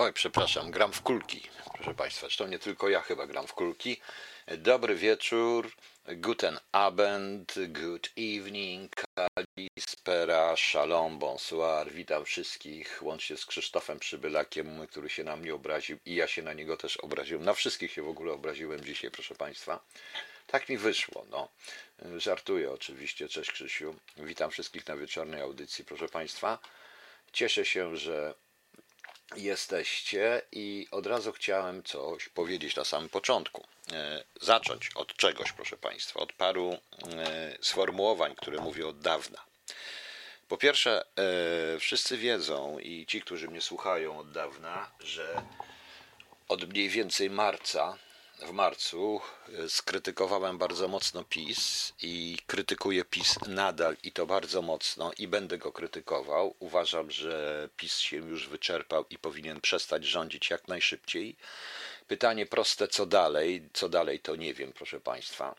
Oj, przepraszam, gram w kulki, proszę Państwa. Zresztą nie tylko ja chyba gram w kulki. Dobry wieczór, guten Abend, good evening, kalispera, shalom, bonsoir. Witam wszystkich, łącznie z Krzysztofem Przybylakiem, który się na mnie obraził i ja się na niego też obraziłem. Na wszystkich się w ogóle obraziłem dzisiaj, proszę Państwa. Tak mi wyszło, no. Żartuję oczywiście. Cześć Krzysiu. Witam wszystkich na wieczornej audycji, proszę Państwa. Cieszę się, że jesteście i od razu chciałem coś powiedzieć na samym początku. E, zacząć od czegoś, proszę Państwa, od paru e, sformułowań, które mówię od dawna. Po pierwsze, e, wszyscy wiedzą i ci, którzy mnie słuchają od dawna, że od mniej więcej marca w marcu e, skrytykowałem bardzo mocno PiS i krytykuję PiS nadal i to bardzo mocno i będę go krytykował. Uważam, że PiS się już wyczerpał i powinien przestać rządzić jak najszybciej. Pytanie proste, co dalej? Co dalej, to nie wiem, proszę Państwa.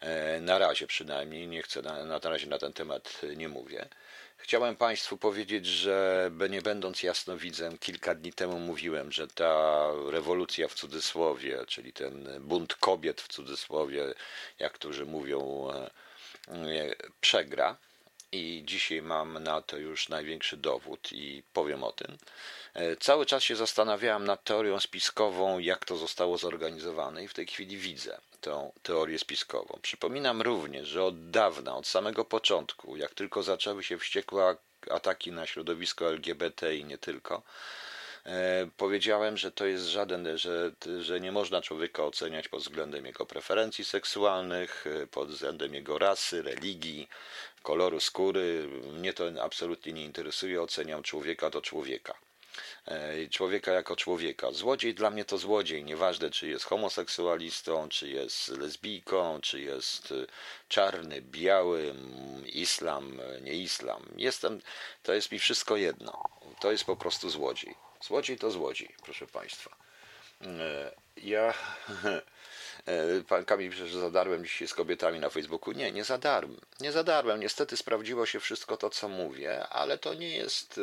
E, na razie przynajmniej, nie chcę, na, na razie na ten temat nie mówię. Chciałem Państwu powiedzieć, że nie będąc jasnowidzem, kilka dni temu mówiłem, że ta rewolucja w cudzysłowie, czyli ten bunt kobiet w cudzysłowie, jak którzy mówią, e, e, przegra. I dzisiaj mam na to już największy dowód i powiem o tym. E, cały czas się zastanawiałem nad teorią spiskową, jak to zostało zorganizowane, i w tej chwili widzę tą teorię spiskową. Przypominam również, że od dawna, od samego początku, jak tylko zaczęły się wściekłe ataki na środowisko LGBT i nie tylko, e, powiedziałem, że to jest żaden, że, że nie można człowieka oceniać pod względem jego preferencji seksualnych, e, pod względem jego rasy, religii, koloru skóry. Mnie to absolutnie nie interesuje. Oceniam człowieka do człowieka. E, człowieka jako człowieka. Złodziej dla mnie to złodziej, nieważne czy jest homoseksualistą, czy jest lesbijką, czy jest e, czarny, biały, islam, e, nie islam. Jestem, to jest mi wszystko jedno. To jest po prostu złodziej. Złodziej to złodziej, proszę Państwa. Ja, pan Kamil pisze, że zadarłem dzisiaj z kobietami na Facebooku. Nie, nie zadarłem. Nie zadarłem. Niestety sprawdziło się wszystko to, co mówię, ale to nie jest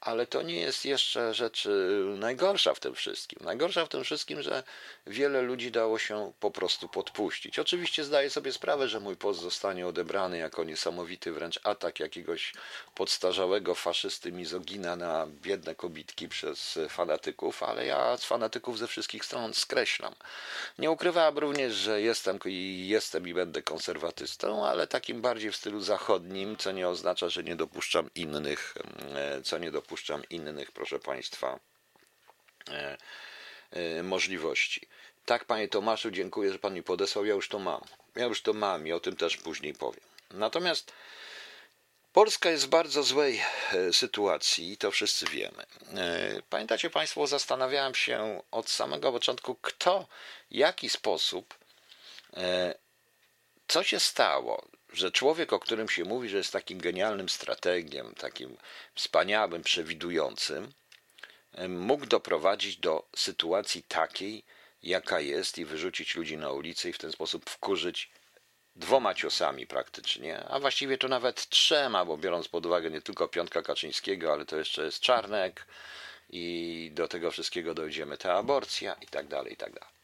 ale to nie jest jeszcze rzecz najgorsza w tym wszystkim. Najgorsza w tym wszystkim, że wiele ludzi dało się po prostu podpuścić. Oczywiście zdaję sobie sprawę, że mój post zostanie odebrany jako niesamowity wręcz atak jakiegoś podstarzałego faszysty mizogina na biedne kobitki przez fanatyków, ale ja z fanatyków ze wszystkich stron skreślam. Nie ukrywałem również, że jestem i jestem i będę konserwatystą, ale takim bardziej w stylu zachodnim, co nie oznacza, że nie dopuszczam innych, co nie dopuszczam dopuszczam innych, proszę Państwa, e, e, możliwości. Tak, Panie Tomaszu, dziękuję, że Pan mi podesłał. Ja już to mam. Ja już to mam i o tym też później powiem. Natomiast Polska jest w bardzo złej e, sytuacji i to wszyscy wiemy. Pamiętacie Państwo, zastanawiałem się od samego początku, kto, jaki sposób, co się stało, że człowiek, o którym się mówi, że jest takim genialnym strategiem, takim wspaniałym, przewidującym, mógł doprowadzić do sytuacji takiej, jaka jest, i wyrzucić ludzi na ulicę i w ten sposób wkurzyć dwoma ciosami praktycznie, a właściwie to nawet trzema, bo biorąc pod uwagę nie tylko piątka Kaczyńskiego, ale to jeszcze jest Czarnek i do tego wszystkiego dojdziemy ta aborcja i tak dalej, i tak dalej.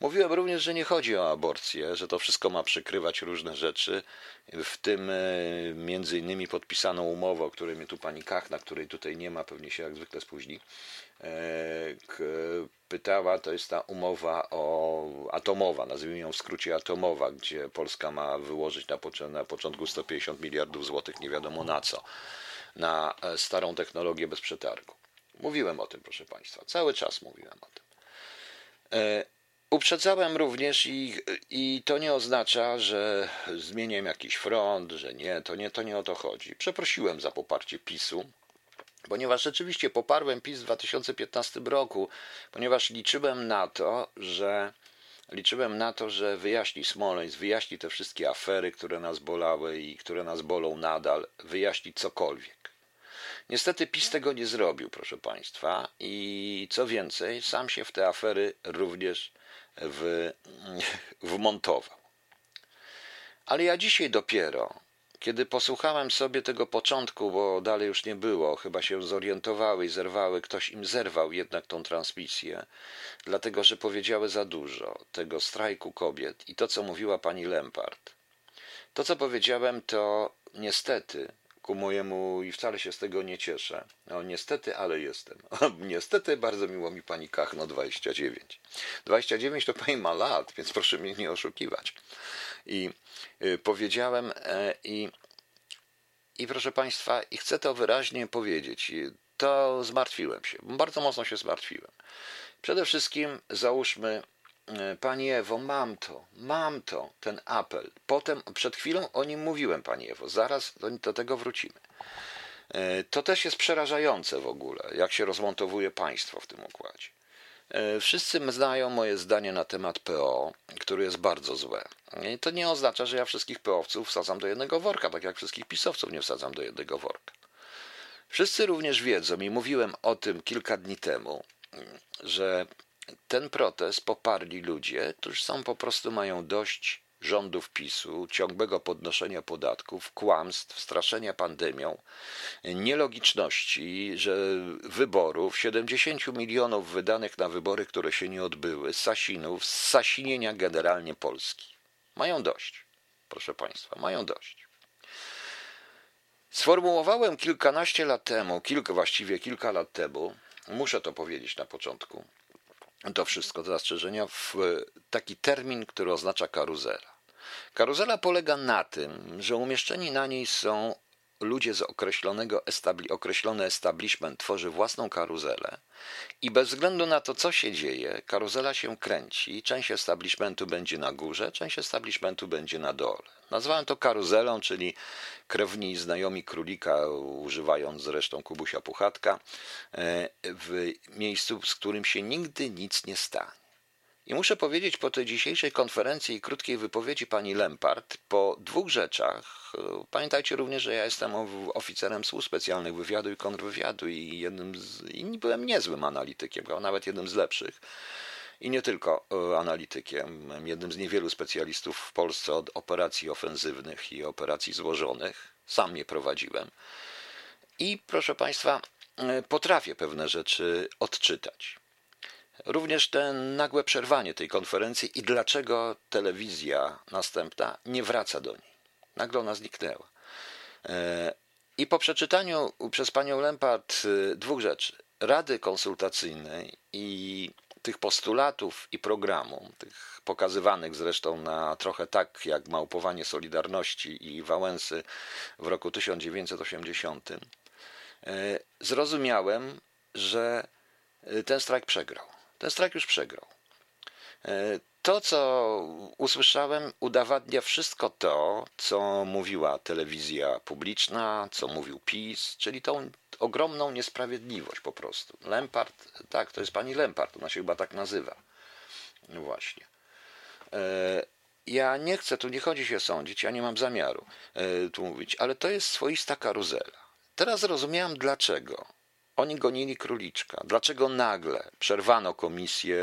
Mówiłem również, że nie chodzi o aborcję, że to wszystko ma przykrywać różne rzeczy, w tym e, między innymi podpisaną umowę, o której mnie tu pani Kachna, której tutaj nie ma, pewnie się jak zwykle spóźni, e, pytała, to jest ta umowa o atomowa, nazwijmy ją w skrócie atomowa, gdzie Polska ma wyłożyć na, na początku 150 miliardów złotych, nie wiadomo na co, na e, starą technologię bez przetargu. Mówiłem o tym, proszę Państwa, cały czas mówiłem o tym. Uprzedzałem również i, i to nie oznacza, że zmieniam jakiś front, że nie, to nie, to nie o to chodzi. Przeprosiłem za poparcie PiSu, ponieważ rzeczywiście poparłem PiS w 2015 roku, ponieważ liczyłem na to, że liczyłem na to, że wyjaśni Smoleńsk, wyjaśni te wszystkie afery, które nas bolały i które nas bolą nadal, wyjaśni cokolwiek. Niestety PiS tego nie zrobił, proszę Państwa, i co więcej, sam się w te afery również w, wmontował. Ale ja dzisiaj dopiero kiedy posłuchałem sobie tego początku, bo dalej już nie było, chyba się zorientowały i zerwały, ktoś im zerwał jednak tą transmisję, dlatego że powiedziały za dużo tego strajku kobiet i to, co mówiła pani Lempart. To, co powiedziałem, to niestety ku mojemu i wcale się z tego nie cieszę. No niestety, ale jestem. niestety bardzo miło mi pani Kachno 29. 29 to pani ma lat, więc proszę mnie nie oszukiwać. I y, powiedziałem e, i, i proszę państwa, i chcę to wyraźnie powiedzieć, to zmartwiłem się, bardzo mocno się zmartwiłem. Przede wszystkim załóżmy Pani Ewo, mam to, mam to, ten apel. Potem, przed chwilą o nim mówiłem, Pani Ewo, zaraz do, do tego wrócimy. E, to też jest przerażające w ogóle, jak się rozmontowuje państwo w tym układzie. E, wszyscy znają moje zdanie na temat PO, które jest bardzo złe. I to nie oznacza, że ja wszystkich PO-wców wsadzam do jednego worka, tak jak wszystkich pisowców nie wsadzam do jednego worka. Wszyscy również wiedzą, i mówiłem o tym kilka dni temu, że ten protest poparli ludzie, którzy są po prostu mają dość rządów PiSu, ciągłego podnoszenia podatków, kłamstw, straszenia pandemią, nielogiczności, że wyborów, 70 milionów wydanych na wybory, które się nie odbyły, sasinów, sasinienia generalnie Polski. Mają dość, proszę Państwa, mają dość. Sformułowałem kilkanaście lat temu, kilka, właściwie kilka lat temu, muszę to powiedzieć na początku, to wszystko, te zastrzeżenia, w taki termin, który oznacza karuzela. Karuzela polega na tym, że umieszczeni na niej są ludzie z określonego establi określony establishment tworzy własną karuzelę i bez względu na to, co się dzieje, karuzela się kręci. Część establishmentu będzie na górze, część establishmentu będzie na dole. Nazwałem to karuzelą, czyli krewni znajomi królika, używając zresztą Kubusia Puchatka, e, w miejscu, z którym się nigdy nic nie stanie. I muszę powiedzieć po tej dzisiejszej konferencji i krótkiej wypowiedzi pani Lempart, po dwóch rzeczach, e, pamiętajcie również, że ja jestem oficerem służb specjalnych wywiadu i kontrwywiadu i jednym z, i byłem niezłym analitykiem, a nawet jednym z lepszych. I nie tylko e, analitykiem, jednym z niewielu specjalistów w Polsce od operacji ofensywnych i operacji złożonych. Sam nie prowadziłem. I proszę Państwa, e, potrafię pewne rzeczy odczytać. Również ten nagłe przerwanie tej konferencji i dlaczego telewizja następna nie wraca do niej. Nagle ona zniknęła. E, I po przeczytaniu przez panią Lempart e, dwóch rzeczy. Rady konsultacyjnej i tych postulatów i programu, tych pokazywanych zresztą na trochę tak jak małpowanie Solidarności i Wałęsy w roku 1980, e, zrozumiałem, że ten strajk przegrał. Ten strajk już przegrał. E, to, co usłyszałem, udowadnia wszystko to, co mówiła telewizja publiczna, co mówił PiS, czyli tą ogromną niesprawiedliwość po prostu. Lempart, tak, to jest pani Lempart, ona się chyba tak nazywa. No właśnie. E, ja nie chcę, tu nie chodzi się sądzić, ja nie mam zamiaru e, tu mówić, ale to jest swoista karuzela. Teraz zrozumiałem dlaczego. Oni gonili króliczka. Dlaczego nagle przerwano komisję,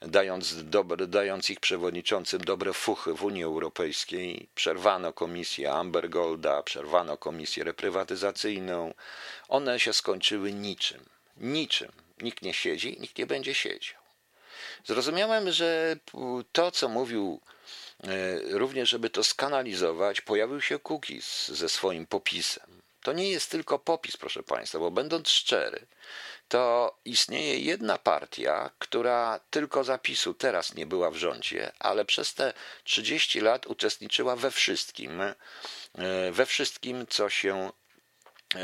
dając, dobre, dając ich przewodniczącym dobre fuchy w Unii Europejskiej? Przerwano komisję Amber Golda, przerwano komisję reprywatyzacyjną. One się skończyły niczym. Niczym. Nikt nie siedzi, nikt nie będzie siedział. Zrozumiałem, że to, co mówił e, również, żeby to skanalizować, pojawił się Cookies ze swoim popisem. To nie jest tylko popis, proszę Państwa, bo będąc szczery, to istnieje jedna partia, która tylko zapisu teraz nie była w rządzie, ale przez te 30 lat uczestniczyła we wszystkim, e, we wszystkim, co się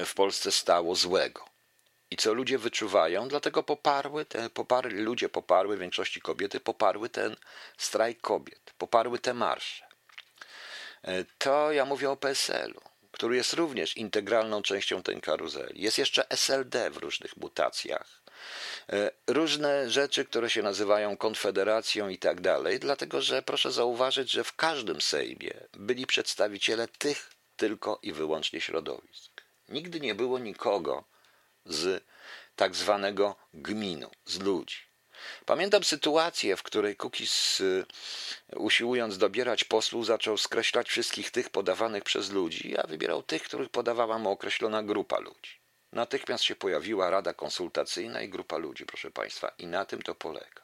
w Polsce stało złego. I co ludzie wyczuwają, dlatego poparły, te, poparli, ludzie poparły, w większości kobiety poparły ten strajk kobiet, poparły te marsze. E, to ja mówię o PSL-u który jest również integralną częścią tej karuzeli. Jest jeszcze SLD w różnych mutacjach. E, różne rzeczy, które się nazywają konfederacją i tak dalej, dlatego że proszę zauważyć, że w każdym Sejmie byli przedstawiciele tych tylko i wyłącznie środowisk. Nigdy nie było nikogo z tak zwanego gminu, z ludzi. Pamiętam sytuację, w której Kukis, y, usiłując dobierać posłów, zaczął skreślać wszystkich tych podawanych przez ludzi, a wybierał tych, których podawała mu określona grupa ludzi. Natychmiast się pojawiła Rada Konsultacyjna i grupa ludzi, proszę Państwa, i na tym to polega.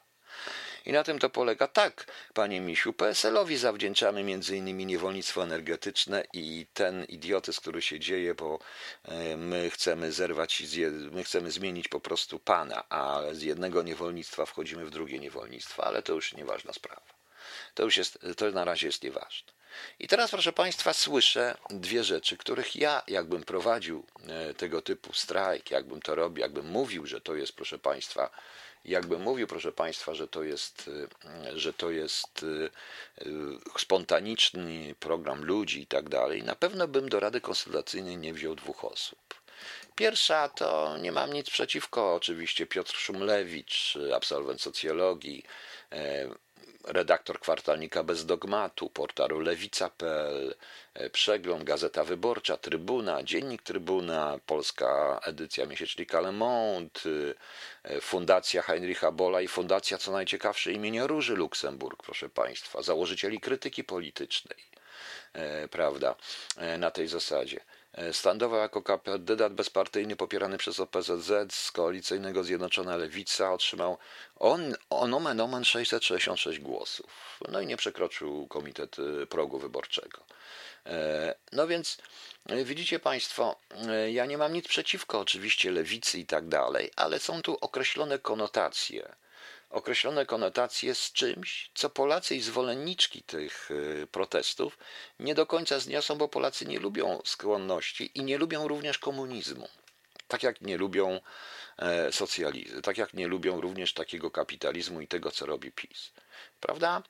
I na tym to polega. Tak, panie Misiu, PSL-owi zawdzięczamy innymi niewolnictwo energetyczne i ten idiotyzm, który się dzieje, bo e, my chcemy zerwać, my chcemy zmienić po prostu pana, a z jednego niewolnictwa wchodzimy w drugie niewolnictwo, ale to już nieważna sprawa. To już jest, to na razie jest nieważne. I teraz, proszę Państwa, słyszę dwie rzeczy, których ja, jakbym prowadził e, tego typu strajk, jakbym to robił, jakbym mówił, że to jest, proszę Państwa, jakbym mówił, proszę Państwa, że to jest, y, że to jest y, y, spontaniczny program ludzi i tak dalej, na pewno bym do Rady Konsultacyjnej nie wziął dwóch osób. Pierwsza to nie mam nic przeciwko, oczywiście Piotr Szumlewicz, absolwent socjologii, redaktor kwartalnika bez dogmatu, portalu lewica.pl, e, przegląd, Gazeta Wyborcza, Trybuna, Dziennik Trybuna, polska edycja miesięcznika Le Monde, e, Fundacja Heinricha Bola i Fundacja, co najciekawsze, imienia Róży Luksemburg, proszę Państwa, założycieli krytyki politycznej, e, prawda, na tej zasadzie. Standował jako kandydat bezpartyjny popierany przez OPZZ z koalicyjnego Zjednoczona Lewica. Otrzymał on, on omen omen 666 głosów. No i nie przekroczył komitet y, progu wyborczego. E, no więc e, widzicie Państwo, e, ja nie mam nic przeciwko oczywiście lewicy i tak dalej, ale są tu określone konotacje określone konotacje z czymś, co Polacy i zwolenniczki tych y, protestów nie do końca zniosą, bo Polacy nie lubią skłonności i nie lubią również komunizmu. Tak jak nie lubią e, socjalizmu, tak jak nie lubią również takiego kapitalizmu i tego, co robi PiS. Prawda?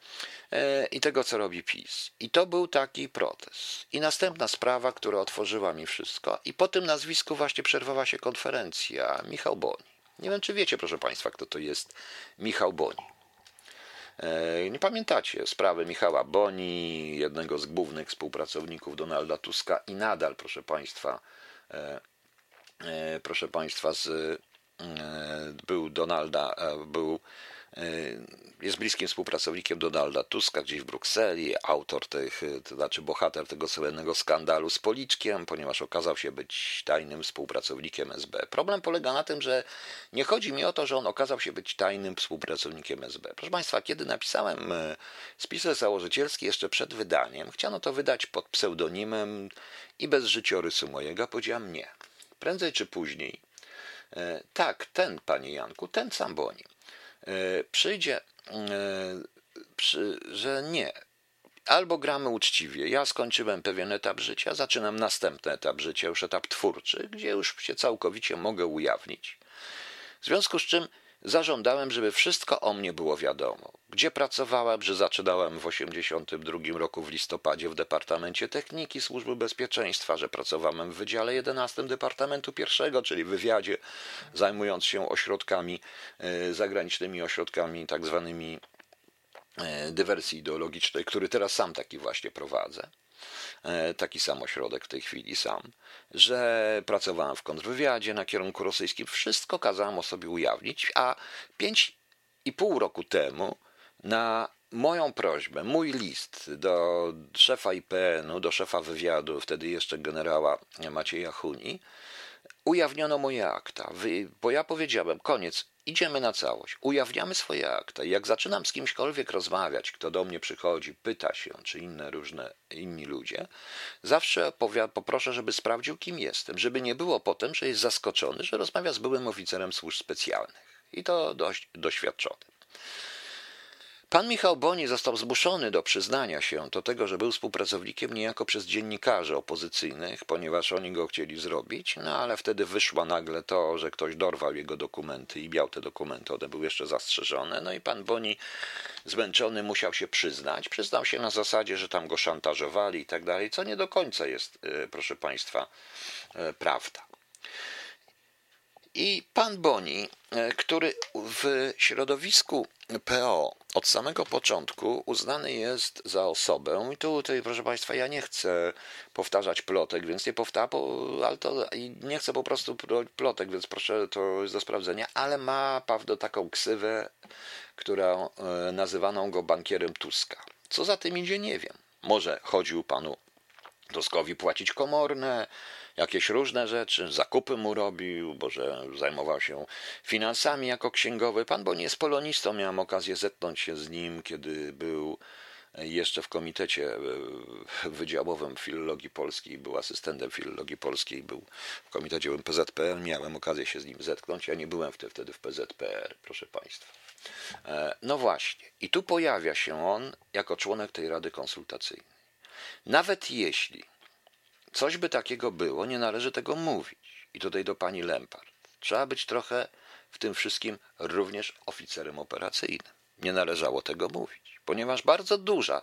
E, I tego, co robi PiS. I to był taki protest. I następna sprawa, która otworzyła mi wszystko, i po tym nazwisku właśnie przerwała się konferencja Michał Boni. Nie wiem, czy wiecie, proszę Państwa, kto to jest Michał Boni. E, nie pamiętacie sprawy Michała Boni, jednego z głównych współpracowników Donalda Tuska i nadal, proszę Państwa, e, e, proszę Państwa, z, był Donalda, był jest bliskim współpracownikiem Donalda Tuska gdzieś w Brukseli, autor tych, to znaczy bohater tego słynnego skandalu z policzkiem, ponieważ okazał się być tajnym współpracownikiem SB. Problem polega na tym, że nie chodzi mi o to, że on okazał się być tajnym współpracownikiem SB. Proszę Państwa, kiedy napisałem e, spisek założycielski jeszcze przed wydaniem, chciano to wydać pod pseudonimem i bez życiorysu mojego, powiedziałem nie. Prędzej czy później. E, tak, ten, panie Janku, ten sam Boni e, przyjdzie E, że nie. Albo gramy uczciwie. Ja skończyłem pewien etap życia, zaczynam następny etap życia, już etap twórczy, gdzie już się całkowicie mogę ujawnić. W związku z czym zażądałem, żeby wszystko o mnie było wiadomo. Gdzie pracowałem, że zaczynałem w 1982 roku w listopadzie w Departamencie Techniki Służby Bezpieczeństwa, że pracowałem w Wydziale 11 Departamentu I, czyli wywiadzie, zajmując się ośrodkami, e, zagranicznymi ośrodkami, tak zwanymi e, dywersji ideologicznej, który teraz sam taki właśnie prowadzę taki sam ośrodek w tej chwili sam, że pracowałem w kontrwywiadzie na kierunku rosyjskim. Wszystko kazałem o sobie ujawnić, a pięć i pół roku temu na moją prośbę, mój list do szefa IPN-u, do szefa wywiadu, wtedy jeszcze generała Macieja Huni, ujawniono moje akta, bo ja powiedziałem, koniec, idziemy na całość, ujawniamy swoje akta. I jak zaczynam z kimśkolwiek rozmawiać, kto do mnie przychodzi, pyta się, czy inne różne inni ludzie, zawsze poproszę, żeby sprawdził, kim jestem, żeby nie było potem, że jest zaskoczony, że rozmawia z byłym oficerem służb specjalnych. I to dość doświadczonym. Pan Michał Boni został zmuszony do przyznania się do tego, że był współpracownikiem niejako przez dziennikarzy opozycyjnych, ponieważ oni go chcieli zrobić, no ale wtedy wyszło nagle to, że ktoś dorwał jego dokumenty i miał te dokumenty, one były jeszcze zastrzeżone, no i pan Boni zmęczony musiał się przyznać. Przyznał się na zasadzie, że tam go szantażowali i tak dalej, co nie do końca jest, e, proszę państwa, e, prawda. I pan Boni, e, który w środowisku PO od samego początku uznany jest za osobę, i tutaj, proszę Państwa, ja nie chcę powtarzać plotek, więc nie powtarzam, ale nie chcę po prostu plotek, więc proszę, to do sprawdzenia, ale ma prawdę taką ksywę, która e, nazywaną go bankierem Tuska. Co za tym idzie, nie wiem. Może chodził panu Tuskowi płacić komorne, jakieś różne rzeczy, zakupy mu robił, bo że zajmował się finansami jako księgowy. Pan bo nie jest polonistą, miałem okazję zetknąć się z nim, kiedy był jeszcze w komitecie e, wydziałowym filologii polskiej, był asystentem filologii polskiej, był w komitecie PZPR, miałem okazję się z nim zetknąć, ja nie byłem wtedy w PZPR, proszę Państwa. E, no właśnie, i tu pojawia się on jako członek tej Rady Konsultacyjnej. Nawet jeśli coś by takiego było, nie należy tego mówić. I tutaj do pani Lempart. Trzeba być trochę w tym wszystkim również oficerem operacyjnym. Nie należało tego mówić, ponieważ bardzo duża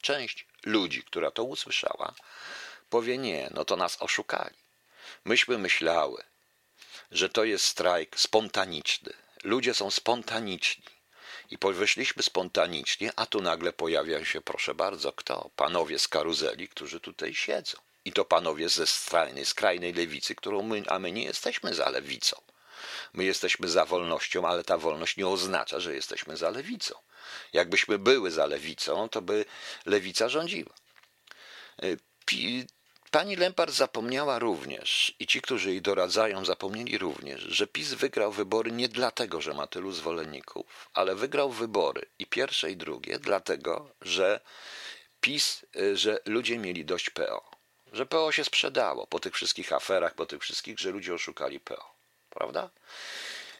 część ludzi, która to usłyszała, powie nie, no to nas oszukali. Myśmy myślały, że to jest strajk spontaniczny. Ludzie są spontaniczni. I wyszliśmy spontanicznie, a tu nagle pojawia się, proszę bardzo, kto? Panowie z karuzeli, którzy tutaj siedzą. I to panowie ze skrajnej, skrajnej lewicy, którą my, a my nie jesteśmy za lewicą. My jesteśmy za wolnością, ale ta wolność nie oznacza, że jesteśmy za lewicą. Jakbyśmy były za lewicą, to by lewica rządziła. Y, pani Lempart zapomniała również, i ci, którzy jej doradzają, zapomnieli również, że PiS wygrał wybory nie dlatego, że ma tylu zwolenników, ale wygrał wybory i pierwsze, i drugie, dlatego, że PiS, y, że ludzie mieli dość PO że PO się sprzedało po tych wszystkich aferach, po tych wszystkich, że ludzie oszukali PO. Prawda?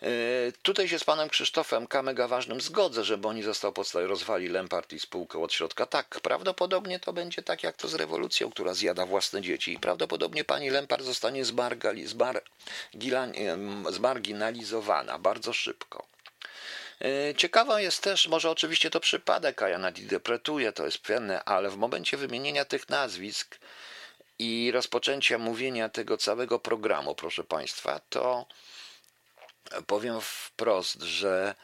E, tutaj się z panem Krzysztofem K. mega ważnym zgodzę, żeby oni został podstawiony, rozwali Lempart i spółkę od środka. Tak, prawdopodobnie to będzie tak jak to z rewolucją, która zjada własne dzieci i prawdopodobnie pani Lempart zostanie zmargali, zmar, zmarginalizowana bardzo szybko. E, ciekawa jest też, może oczywiście to przypadek, a ja nadinterpretuję, to jest pewne, ale w momencie wymienienia tych nazwisk i rozpoczęcia mówienia tego całego programu, proszę Państwa, to powiem wprost, że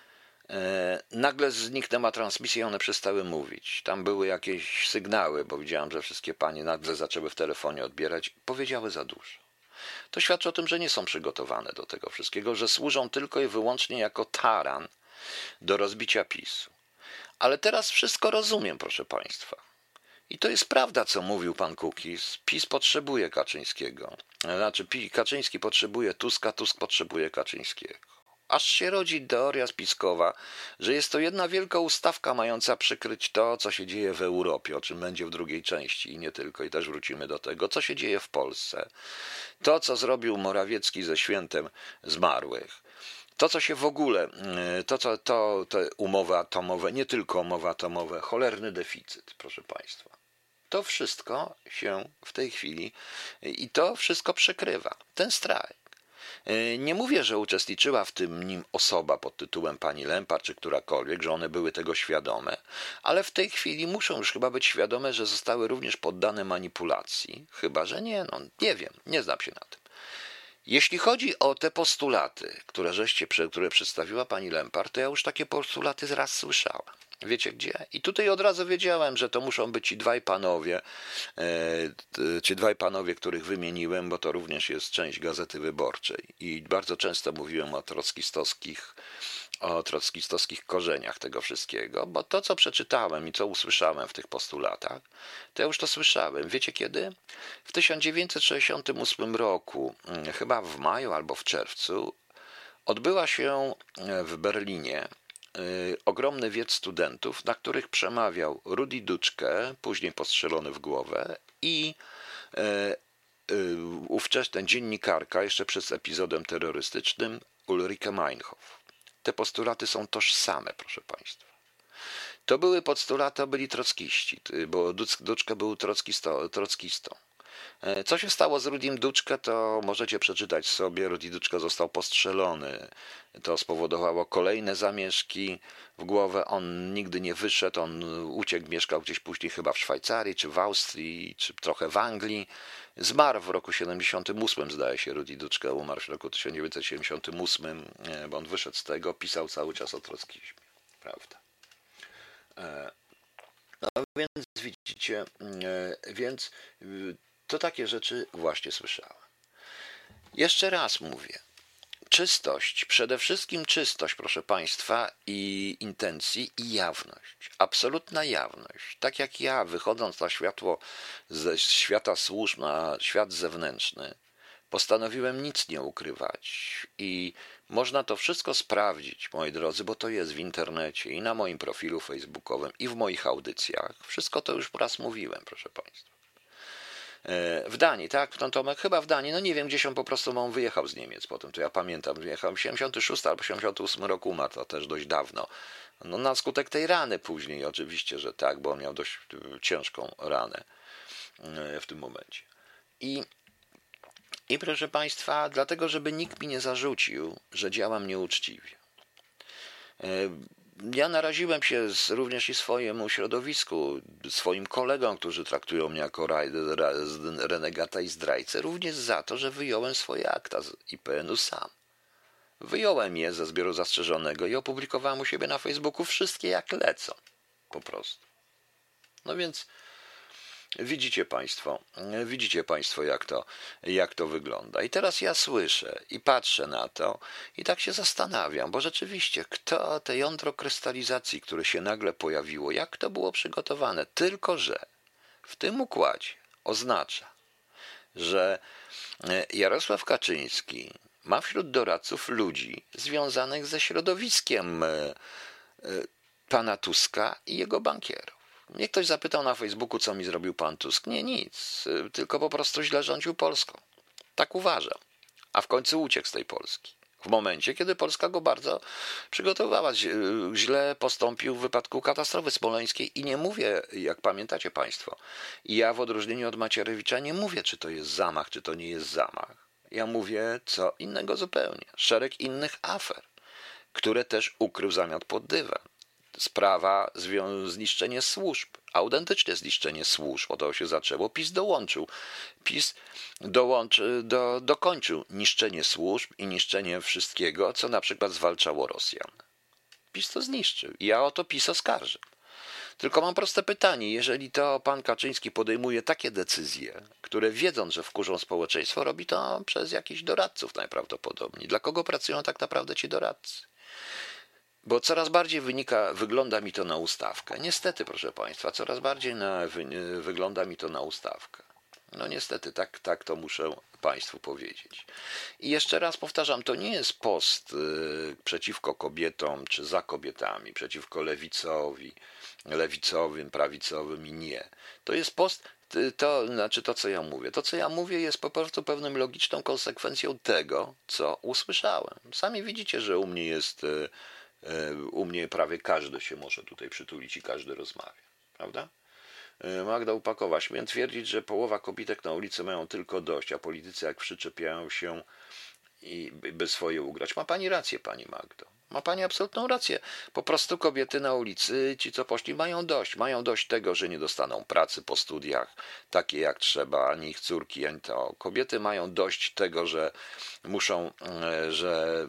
e, nagle zniknęła transmisja i one przestały mówić. Tam były jakieś sygnały, bo widziałem, że wszystkie panie nagle zaczęły w telefonie odbierać. Powiedziały za dużo. To świadczy o tym, że nie są przygotowane do tego wszystkiego, że służą tylko i wyłącznie jako taran do rozbicia PiSu. Ale teraz wszystko rozumiem, proszę Państwa. I to jest prawda, co mówił pan Kukis. PiS potrzebuje Kaczyńskiego. Znaczy, Kaczyński potrzebuje Tuska, Tusk potrzebuje Kaczyńskiego. Aż się rodzi teoria spiskowa, że jest to jedna wielka ustawka mająca przykryć to, co się dzieje w Europie, o czym będzie w drugiej części i nie tylko, i też wrócimy do tego, co się dzieje w Polsce. To, co zrobił Morawiecki ze świętem zmarłych to, co się w ogóle, to, co to, te umowy atomowe, nie tylko umowy atomowe, cholerny deficyt, proszę Państwa. To wszystko się w tej chwili i to wszystko przekrywa ten strajk. E, nie mówię, że uczestniczyła w tym nim osoba pod tytułem pani Lempar czy którakolwiek, że one były tego świadome, ale w tej chwili muszą już chyba być świadome, że zostały również poddane manipulacji. Chyba, że nie, no nie wiem, nie znam się na tym. Jeśli chodzi o te postulaty, które żeście, które przedstawiła pani Lempar, to ja już takie postulaty raz słyszałem. Wiecie gdzie? I tutaj od razu wiedziałem, że to muszą być ci dwaj panowie, e, ci dwaj panowie, których wymieniłem, bo to również jest część Gazety Wyborczej. I bardzo często mówiłem o trockistowskich, o trockistowskich korzeniach tego wszystkiego, bo to, co przeczytałem i co usłyszałem w tych postulatach, to ja już to słyszałem. Wiecie kiedy? W 1968 roku, mm, chyba w maju albo w czerwcu, odbyła się w Berlinie ogromny wiec studentów, na których przemawiał Rudy Duczkę, później postrzelony w głowę, i y, y, ówczesna dziennikarka, jeszcze przed epizodem terrorystycznym, Ulrike Meinhof. Te postulaty są tożsame, proszę Państwa. To były postulaty, byli trockiści, bo Duczka był trockistą. E, co się stało z Rudim Duczkę, to możecie przeczytać sobie. Rudy Duczka został postrzelony. To spowodowało kolejne zamieszki w głowę. On nigdy nie wyszedł, on uciekł, mieszkał gdzieś później chyba w Szwajcarii, czy w Austrii, czy trochę w Anglii. Zmarł w roku 78, zdaje się, Rudy Duczka umarł w roku 1978, e, bo on wyszedł z tego, pisał cały czas o trockizmie, prawda. E, no więc widzicie, więc to takie rzeczy właśnie słyszałem. Jeszcze raz mówię. Czystość, przede wszystkim czystość, proszę Państwa, i intencji, i jawność. Absolutna jawność. Tak jak ja, wychodząc na światło ze świata służb na świat zewnętrzny, postanowiłem nic nie ukrywać. I można to wszystko sprawdzić, moi drodzy, bo to jest w internecie i na moim profilu facebookowym, i w moich audycjach. Wszystko to już raz mówiłem, proszę Państwa. E, w Danii, tak? Pan Tomek chyba w Danii, no nie wiem, gdzieś on po prostu on wyjechał z Niemiec potem, to ja pamiętam, wyjechał w 76 albo 78 roku, umarł to też dość dawno. No na skutek tej rany później oczywiście, że tak, bo on miał dość e, ciężką ranę e, w tym momencie. I i proszę Państwa, dlatego, żeby nikt mi nie zarzucił, że działam nieuczciwie ja naraziłem się z, również i swojemu środowisku, swoim kolegom, którzy traktują mnie jako renegata i zdrajcę, również za to, że wyjąłem swoje akta z IPN-u sam. Wyjąłem je ze zbioru zastrzeżonego i opublikowałem u siebie na Facebooku wszystkie jak lecą. Po prostu. No więc Widzicie Państwo, widzicie Państwo, jak to, jak to wygląda. I teraz ja słyszę i patrzę na to i tak się zastanawiam, bo rzeczywiście, kto te jądro krystalizacji, które się nagle pojawiło, jak to było przygotowane? Tylko, że w tym układzie oznacza, że e, Jarosław Kaczyński ma wśród doradców ludzi związanych ze środowiskiem e, e, pana Tuska i jego bankierów. Mnie ktoś zapytał na Facebooku, co mi zrobił pan Tusk. Nie, nic, tylko po prostu źle rządził Polską. Tak uważam. A w końcu uciekł z tej Polski. W momencie, kiedy Polska go bardzo przygotowywała, źle postąpił w wypadku katastrofy smoleńskiej. I nie mówię, jak pamiętacie Państwo, ja w odróżnieniu od Macierewicza nie mówię, czy to jest zamach, czy to nie jest zamach. Ja mówię co innego zupełnie. Szereg innych afer, które też ukrył zamiat pod dywan sprawa zniszczenie służb, autentyczne zniszczenie służb, od tego się zaczęło. PiS dołączył. PiS dołączy, do, dokończył niszczenie służb i niszczenie wszystkiego, co na przykład zwalczało Rosjan. PiS to zniszczył. Ja o to PiS oskarżę. Tylko mam proste pytanie. Jeżeli to pan Kaczyński podejmuje takie decyzje, które wiedząc, że wkurzą społeczeństwo, robi to przez jakichś doradców najprawdopodobniej. Dla kogo pracują tak naprawdę ci doradcy? Bo coraz bardziej wynika, wygląda mi to na ustawkę. Niestety, proszę Państwa, coraz bardziej na, wy, wygląda mi to na ustawkę. No niestety, tak, tak to muszę Państwu powiedzieć. I jeszcze raz powtarzam, to nie jest post y, przeciwko kobietom czy za kobietami, przeciwko lewicowi, lewicowym, prawicowym i nie. To jest post, to znaczy to, co ja mówię. To, co ja mówię, jest po prostu pewną logiczną konsekwencją tego, co usłyszałem. Sami widzicie, że u mnie jest. E, u mnie prawie każdy się może tutaj przytulić i każdy rozmawia, prawda? E, Magda Upakowa. Śmiem twierdzić, że połowa kobitek na ulicy mają tylko dość, a politycy jak przyczepiają się i by swoje ugrać. Ma pani rację, pani Magdo. Ma pani absolutną rację. Po prostu kobiety na ulicy, ci co poszli, mają dość. Mają dość tego, że nie dostaną pracy po studiach, takie jak trzeba, ani ich córki, ani to. Kobiety mają dość tego, że muszą, e, że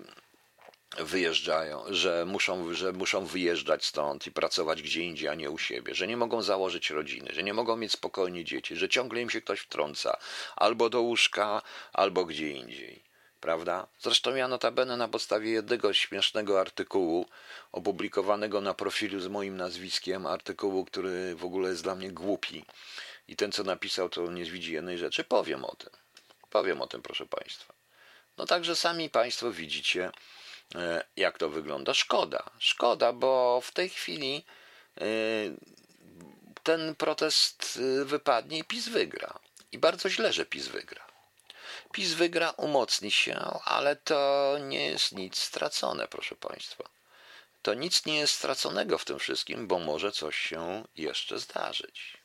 wyjeżdżają, że muszą, że muszą wyjeżdżać stąd i pracować gdzie indziej, a nie u siebie, że nie mogą założyć rodziny, że nie mogą mieć spokojnie dzieci, że ciągle im się ktoś wtrąca albo do łóżka, albo gdzie indziej. Prawda? Zresztą ja notabene na podstawie jednego śmiesznego artykułu opublikowanego na profilu z moim nazwiskiem, artykułu, który w ogóle jest dla mnie głupi i ten, co napisał, to nie widzi jednej rzeczy, powiem o tym. Powiem o tym, proszę Państwa. No także sami Państwo widzicie, jak to wygląda. Szkoda, szkoda, bo w tej chwili e, ten protest e, wypadnie i PiS wygra. I bardzo źle, że PiS wygra. PiS wygra, umocni się, ale to nie jest nic stracone, proszę Państwa. To nic nie jest straconego w tym wszystkim, bo może coś się jeszcze zdarzyć.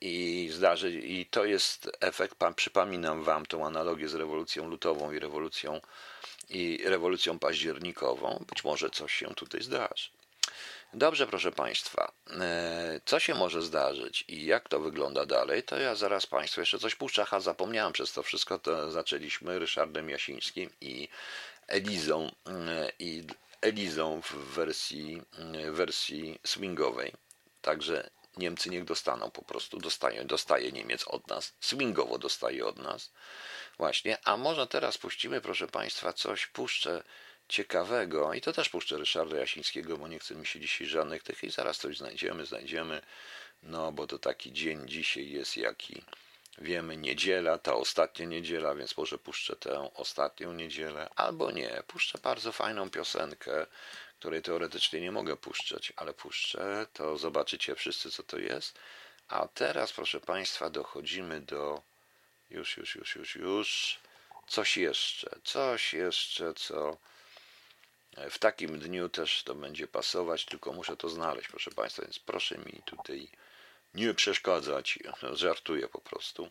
i zdarzy, i to jest efekt, pan, przypominam wam tą analogię z rewolucją lutową i rewolucją, i rewolucją październikową, być może coś się tutaj zdarzy. Dobrze, proszę Państwa, e, co się może zdarzyć i jak to wygląda dalej, to ja zaraz Państwu jeszcze coś puszczę. Ha, zapomniałem przez to wszystko, to zaczęliśmy Ryszardem Jasińskim i Elizą, e, i Elizą w wersji, w wersji swingowej. Także Niemcy niech dostaną po prostu, dostaje, dostaje Niemiec od nas, swingowo dostaje od nas. Właśnie, a może teraz puścimy, proszę Państwa, coś puszczę ciekawego. I to też puszczę Ryszarda Jasińskiego, bo nie chcę mi się dzisiaj żadnych tych. I zaraz coś znajdziemy, znajdziemy, no bo to taki dzień dzisiaj jest jaki wiemy, niedziela, ta ostatnia niedziela, więc może puszczę tę ostatnią niedzielę, albo nie, puszczę bardzo fajną piosenkę, której teoretycznie nie mogę puszczać, ale puszczę, to zobaczycie wszyscy, co to jest. A teraz, proszę Państwa, dochodzimy do. Już, już, już, już, już. Coś jeszcze, coś jeszcze, co w takim dniu też to będzie pasować, tylko muszę to znaleźć, proszę Państwa, więc proszę mi tutaj nie przeszkadzać. Żartuję po prostu.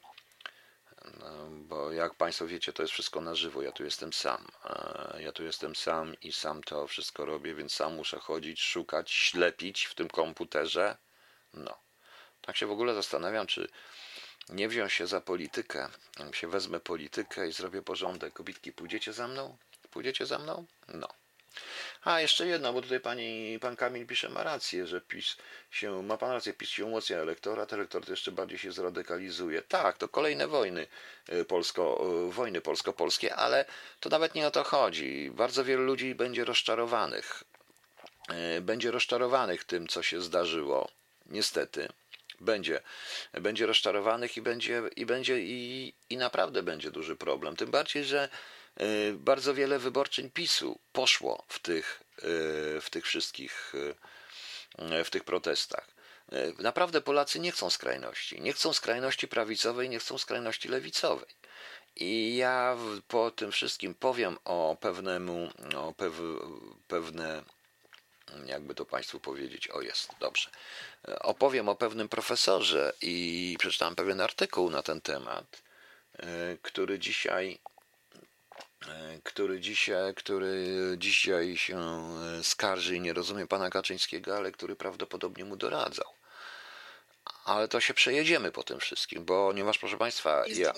No, bo jak Państwo wiecie, to jest wszystko na żywo. Ja tu jestem sam. E, ja tu jestem sam i sam to wszystko robię, więc sam muszę chodzić, szukać, ślepić w tym komputerze. No. Tak się w ogóle zastanawiam, czy nie wziąć się za politykę. Się wezmę politykę i zrobię porządek. Kobitki, pójdziecie za mną? Pójdziecie za mną? No. A jeszcze jedno, bo tutaj pani, pan Kamil pisze, ma rację, że PiS się, ma pan rację, PiS się umocnia elektorat, elektorat jeszcze bardziej się zradykalizuje. Tak, to kolejne wojny y, polsko, y, wojny polsko-polskie, ale to nawet nie o to chodzi. Bardzo wielu ludzi będzie rozczarowanych. Y, będzie rozczarowanych tym, co się zdarzyło. Niestety będzie, będzie rozczarowanych i będzie, i będzie i, i naprawdę będzie duży problem. Tym bardziej, że E, bardzo wiele wyborczyń PiSu poszło w tych, e, w tych wszystkich e, w tych protestach. Naprawdę Polacy nie chcą skrajności. Nie chcą skrajności prawicowej, nie chcą skrajności lewicowej. I ja po tym wszystkim powiem o pewnemu, o pew, pewne, jakby to Państwu powiedzieć, o jest, dobrze. Opowiem o pewnym profesorze i przeczytałem pewien artykuł na ten temat, który dzisiaj E, który dzisiaj, który dzisiaj się e, skarży i nie rozumie pana Kaczyńskiego, ale który prawdopodobnie mu doradzał. Ale to się przejedziemy po tym wszystkim, bo ponieważ, proszę Państwa, ja,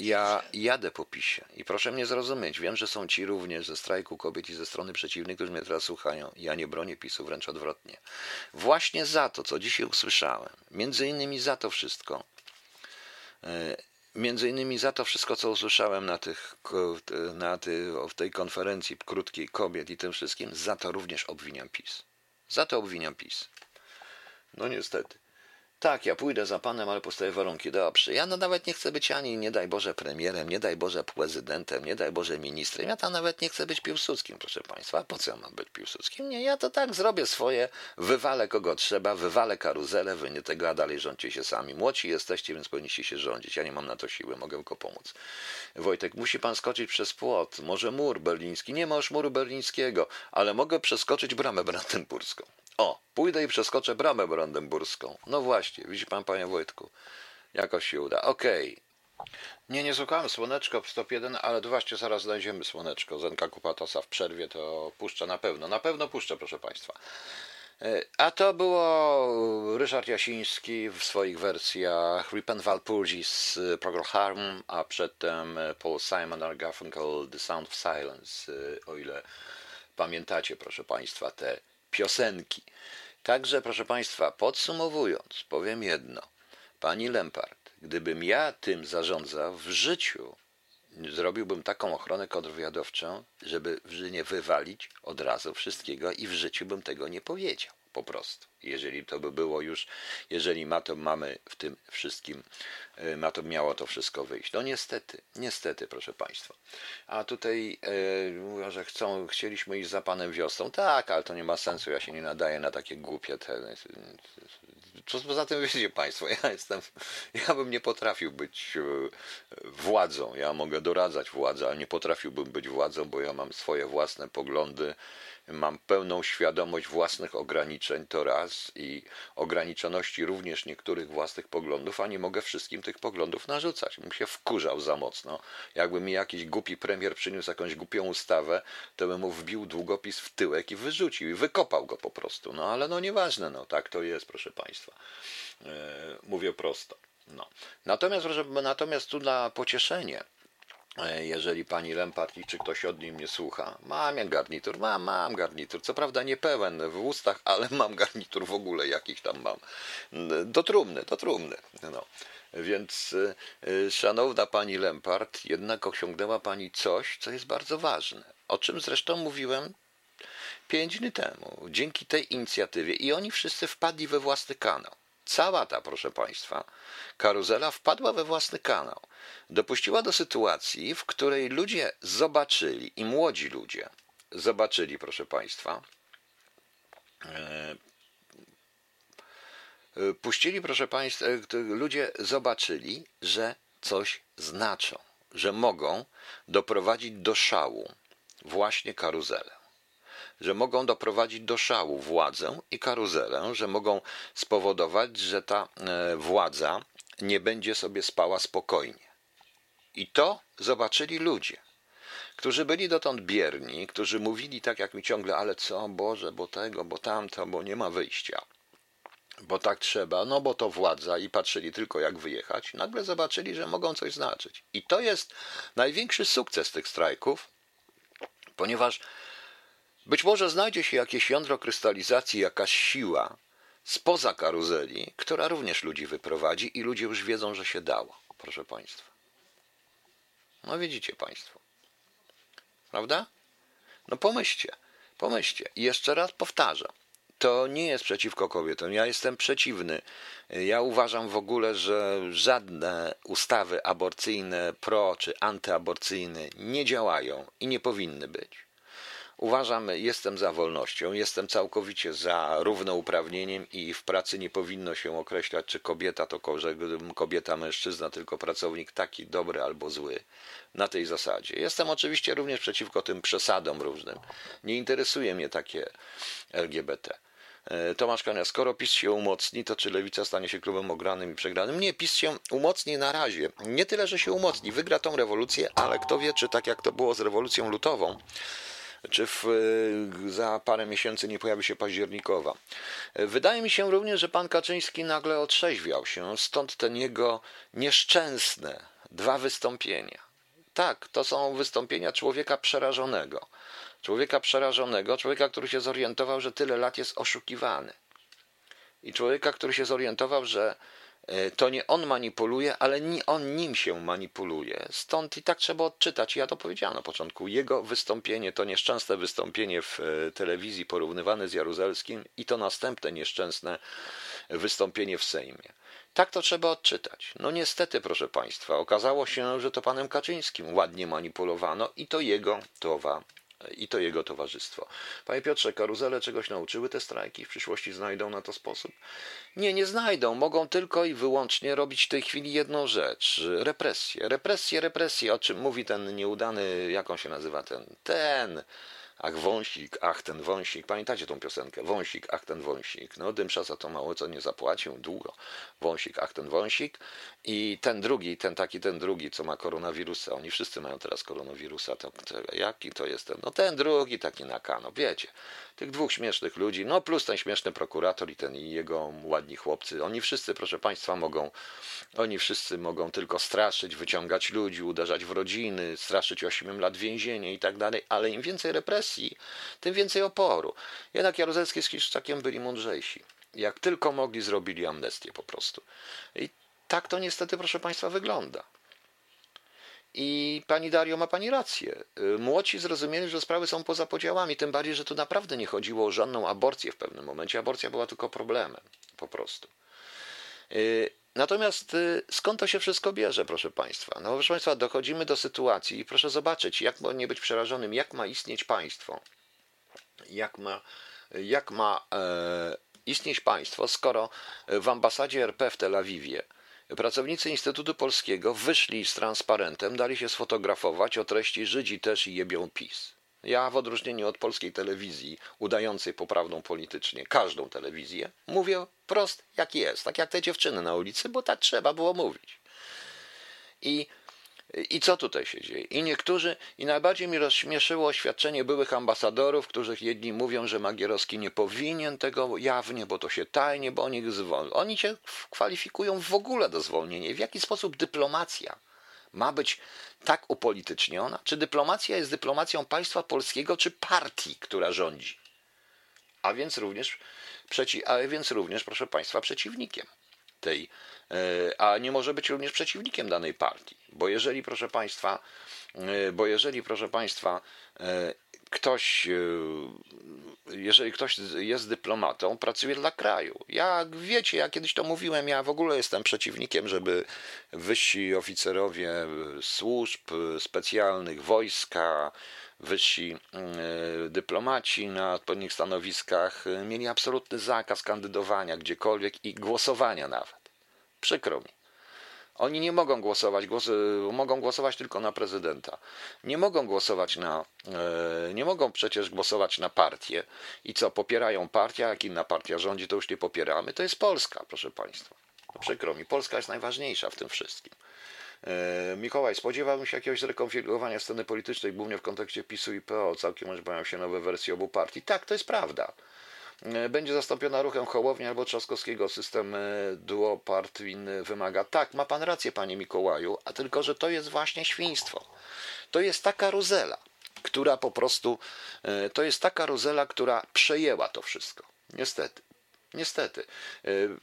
ja jadę po PiSie i proszę mnie zrozumieć, wiem, że są ci również ze strajku kobiet i ze strony przeciwnej, którzy mnie teraz słuchają. Ja nie bronię PiSu, wręcz odwrotnie. Właśnie za to, co dzisiaj usłyszałem, między innymi za to wszystko, e, Między innymi za to wszystko, co usłyszałem na, tych, na ty, w tej konferencji krótkiej kobiet i tym wszystkim, za to również obwiniam PiS. Za to obwiniam PiS. No niestety. Tak, ja pójdę za panem, ale postawię warunki. Dobrze, ja no nawet nie chcę być ani, nie daj Boże, premierem, nie daj Boże, prezydentem, nie daj Boże, ministrem. Ja tam nawet nie chcę być Piłsudskim, proszę państwa. Po co ja mam być Piłsudskim? Nie, ja to tak zrobię swoje, wywalę kogo trzeba, wywalę karuzelę, wy nie tego, a dalej rządźcie się sami. Młodsi jesteście, więc powinniście się rządzić. Ja nie mam na to siły, mogę tylko pomóc. Wojtek, musi pan skoczyć przez płot, może mur berliński. Nie ma już muru berlińskiego, ale mogę przeskoczyć bramę brandenburską. O, pójdę i przeskoczę bramę brandenburską. No właśnie, widzi pan, panie Wojtku, jakoś się uda. Okej. Okay. Nie, nie słuchałem Słoneczko w stop 1, ale właśnie zaraz znajdziemy Słoneczko. Zenka Kupatosa w przerwie to puszczę na pewno. Na pewno puszczę, proszę państwa. E, a to było Ryszard Jasiński w swoich wersjach Repent Walpurgis, Procol Harm, a przedtem Paul Simon Garfunkel The Sound of Silence, e, o ile pamiętacie, proszę Państwa, te piosenki. Także, proszę Państwa, podsumowując, powiem jedno. Pani Lempart, gdybym ja tym zarządzał w życiu, zrobiłbym taką ochronę kontrwywiadowczą, żeby nie wywalić od razu wszystkiego i w życiu bym tego nie powiedział. Po prostu. Jeżeli to by było już, jeżeli ma to mamy w tym wszystkim, e, ma to miało to wszystko wyjść. No niestety, niestety, proszę Państwa. A tutaj e, mówią, że chcą, chcieliśmy iść za Panem wiosną. Tak, ale to nie ma sensu, ja się nie nadaję na takie głupie te, co poza tym wiecie Państwo, ja jestem, ja bym nie potrafił być e, władzą. Ja mogę doradzać władzę, ale nie potrafiłbym być władzą, bo ja mam swoje własne poglądy mam pełną świadomość własnych ograniczeń, to raz, i ograniczoności również niektórych własnych poglądów, a nie mogę wszystkim tych poglądów narzucać. Bym się wkurzał za mocno. Jakby mi jakiś głupi premier przyniósł jakąś głupią ustawę, to bym mu wbił długopis w tyłek i wyrzucił, i wykopał go po prostu. No ale no nieważne, no tak to jest, proszę Państwa. Yy, mówię prosto. No. Natomiast, natomiast tu na pocieszenie, E, jeżeli pani Lempart czy ktoś od niej mnie słucha. Mam ja garnitur, mam, mam garnitur. Co prawda nie pełen w ustach, ale mam garnitur w ogóle, jakiś tam mam. Do trumny, do trumny. No. Więc e, szanowna pani Lempart, jednak osiągnęła pani coś, co jest bardzo ważne. O czym zresztą mówiłem pięć dni temu. Dzięki tej inicjatywie i oni wszyscy wpadli we własny kanał. Cała ta, proszę Państwa, karuzela wpadła we własny kanał. Dopuściła do sytuacji, w której ludzie zobaczyli i młodzi ludzie zobaczyli, proszę Państwa, e, e, puścili, proszę Państwa, e, ludzie zobaczyli, że coś znaczą, że mogą doprowadzić do szału właśnie karuzelę że mogą doprowadzić do szału władzę i karuzelę, że mogą spowodować, że ta e, władza nie będzie sobie spała spokojnie. I to zobaczyli ludzie, którzy byli dotąd bierni, którzy mówili tak jak mi ciągle, ale co, Boże, bo tego, bo tamto, bo nie ma wyjścia. Bo tak trzeba, no bo to władza i patrzyli tylko jak wyjechać, nagle zobaczyli, że mogą coś znaczyć. I to jest największy sukces tych strajków, ponieważ być może znajdzie się jakieś jądro krystalizacji, jakaś siła spoza karuzeli, która również ludzi wyprowadzi i ludzie już wiedzą, że się dało, proszę Państwa. No widzicie Państwo. Prawda? No pomyślcie, pomyślcie. I jeszcze raz powtarzam. To nie jest przeciwko kobietom. Ja jestem przeciwny. Ja uważam w ogóle, że żadne ustawy aborcyjne, pro czy antyaborcyjne nie działają i nie powinny być. Uważam, jestem za wolnością, jestem całkowicie za równouprawnieniem i w pracy nie powinno się określać, czy kobieta to kobieta, mężczyzna, tylko pracownik taki dobry albo zły. Na tej zasadzie. Jestem oczywiście również przeciwko tym przesadom różnym. Nie interesuje mnie takie LGBT. E, Tomasz Kania, skoro PiS się umocni, to czy Lewica stanie się klubem ogranym i przegranym? Nie, PiS się umocni na razie. Nie tyle, że się umocni, wygra tą rewolucję, ale kto wie, czy tak jak to było z rewolucją lutową, czy w, e, za parę miesięcy nie pojawi się październikowa. E, wydaje mi się również, że pan Kaczyński nagle otrzeźwiał się, stąd ten jego nieszczęsne dwa wystąpienia. Tak, to są wystąpienia człowieka przerażonego. Człowieka przerażonego, człowieka, który się zorientował, że tyle lat jest oszukiwany. I człowieka, który się zorientował, że to nie on manipuluje, ale nie on nim się manipuluje. Stąd i tak trzeba odczytać. Ja to powiedziałem na początku. Jego wystąpienie, to nieszczęsne wystąpienie w e, telewizji porównywane z Jaruzelskim i to następne nieszczęsne wystąpienie w Sejmie. Tak to trzeba odczytać. No niestety, proszę Państwa, okazało się, że to panem Kaczyńskim ładnie manipulowano i to jego towa i to jego towarzystwo. Panie Piotrze, karuzele czegoś nauczyły te strajki? W przyszłości znajdą na to sposób? Nie, nie znajdą. Mogą tylko i wyłącznie robić w tej chwili jedną rzecz. Represję. Represję, represję. O czym mówi ten nieudany, jak on się nazywa ten? Ten Ach, wąsik, ach, ten wąsik. Pamiętacie tą piosenkę? Wąsik, ach, ten wąsik. No, dymsza za to mało, co nie zapłacił, długo. Wąsik, ach, ten wąsik. I ten drugi, ten taki, ten drugi, co ma koronawirusa. Oni wszyscy mają teraz koronawirusa. To, to, jaki to jest ten? No, ten drugi taki na kano, wiecie. Tych dwóch śmiesznych ludzi, no plus ten śmieszny prokurator i ten i jego ładni chłopcy. Oni wszyscy, proszę Państwa, mogą, oni wszyscy mogą tylko straszyć, wyciągać ludzi, uderzać w rodziny, straszyć 8 lat więzienia i tak dalej, ale im więcej represji, tym więcej oporu. Jednak Jaruzelski z Kiszczakiem byli mądrzejsi. Jak tylko mogli, zrobili amnestię po prostu. I tak to niestety, proszę Państwa, wygląda. I pani Dario ma pani rację. Młodzi zrozumieli, że sprawy są poza podziałami, tym bardziej, że tu naprawdę nie chodziło o żadną aborcję w pewnym momencie. Aborcja była tylko problemem, po prostu. Natomiast y, skąd to się wszystko bierze, proszę Państwa? No, proszę Państwa, dochodzimy do sytuacji i proszę zobaczyć, jak nie być przerażonym, jak ma istnieć państwo, jak ma, jak ma e, istnieć państwo, skoro w ambasadzie RP w Tel Awiwie pracownicy Instytutu Polskiego wyszli z transparentem, dali się sfotografować o treści Żydzi też i jebią PiS. Ja w odróżnieniu od polskiej telewizji, udającej poprawną politycznie każdą telewizję, mówię prost jak jest, tak jak te dziewczyny na ulicy, bo tak trzeba było mówić. I i co tutaj się dzieje? I niektórzy, i najbardziej mi rozśmieszyło oświadczenie byłych ambasadorów, których jedni mówią, że Magierowski nie powinien tego jawnie, bo to się tajnie, bo oni zwolnią. Oni kwalifikują w ogóle do zwolnienia. W jaki sposób dyplomacja ma być tak upolityczniona? Czy dyplomacja jest dyplomacją państwa polskiego, czy partii, która rządzi? A więc również, przeci- a więc również proszę państwa, przeciwnikiem tej E, a nie może być również przeciwnikiem danej partii. Bo jeżeli, proszę Państwa, e, bo jeżeli, proszę Państwa, e, ktoś, jeżeli ktoś jest dyplomatą, pracuje dla kraju. Jak wiecie, ja kiedyś to mówiłem, ja w ogóle jestem przeciwnikiem, żeby wyżsi oficerowie służb specjalnych, wojska, wyżsi dyplomaci na odpowiednich stanowiskach mieli absolutny zakaz kandydowania gdziekolwiek i głosowania nawet. Przykro mi. Oni nie mogą głosować, głos, mogą głosować tylko na prezydenta. Nie mogą głosować na, e, nie mogą przecież głosować na partię. I co, popierają partię, a jak inna partia rządzi, to już nie popieramy. To jest Polska, proszę Państwa. No przykro mi, Polska jest najważniejsza w tym wszystkim. E, Mikołaj, spodziewałbym się jakiegoś zrekonfigurowania sceny politycznej, głównie w kontekście PiSu i PO. Całkiem pojawią się nowe wersje obu partii. Tak, to jest prawda. E, będzie zastąpiona ruchem Hołownia albo Trzaskowskiego. System e, duopartyjny wymaga. Tak, ma pan rację, panie Mikołaju, a tylko, że to jest właśnie świństwo. To jest ta karuzela, która po prostu, e, to jest ta karuzela, która przejęła to wszystko. Niestety. Niestety.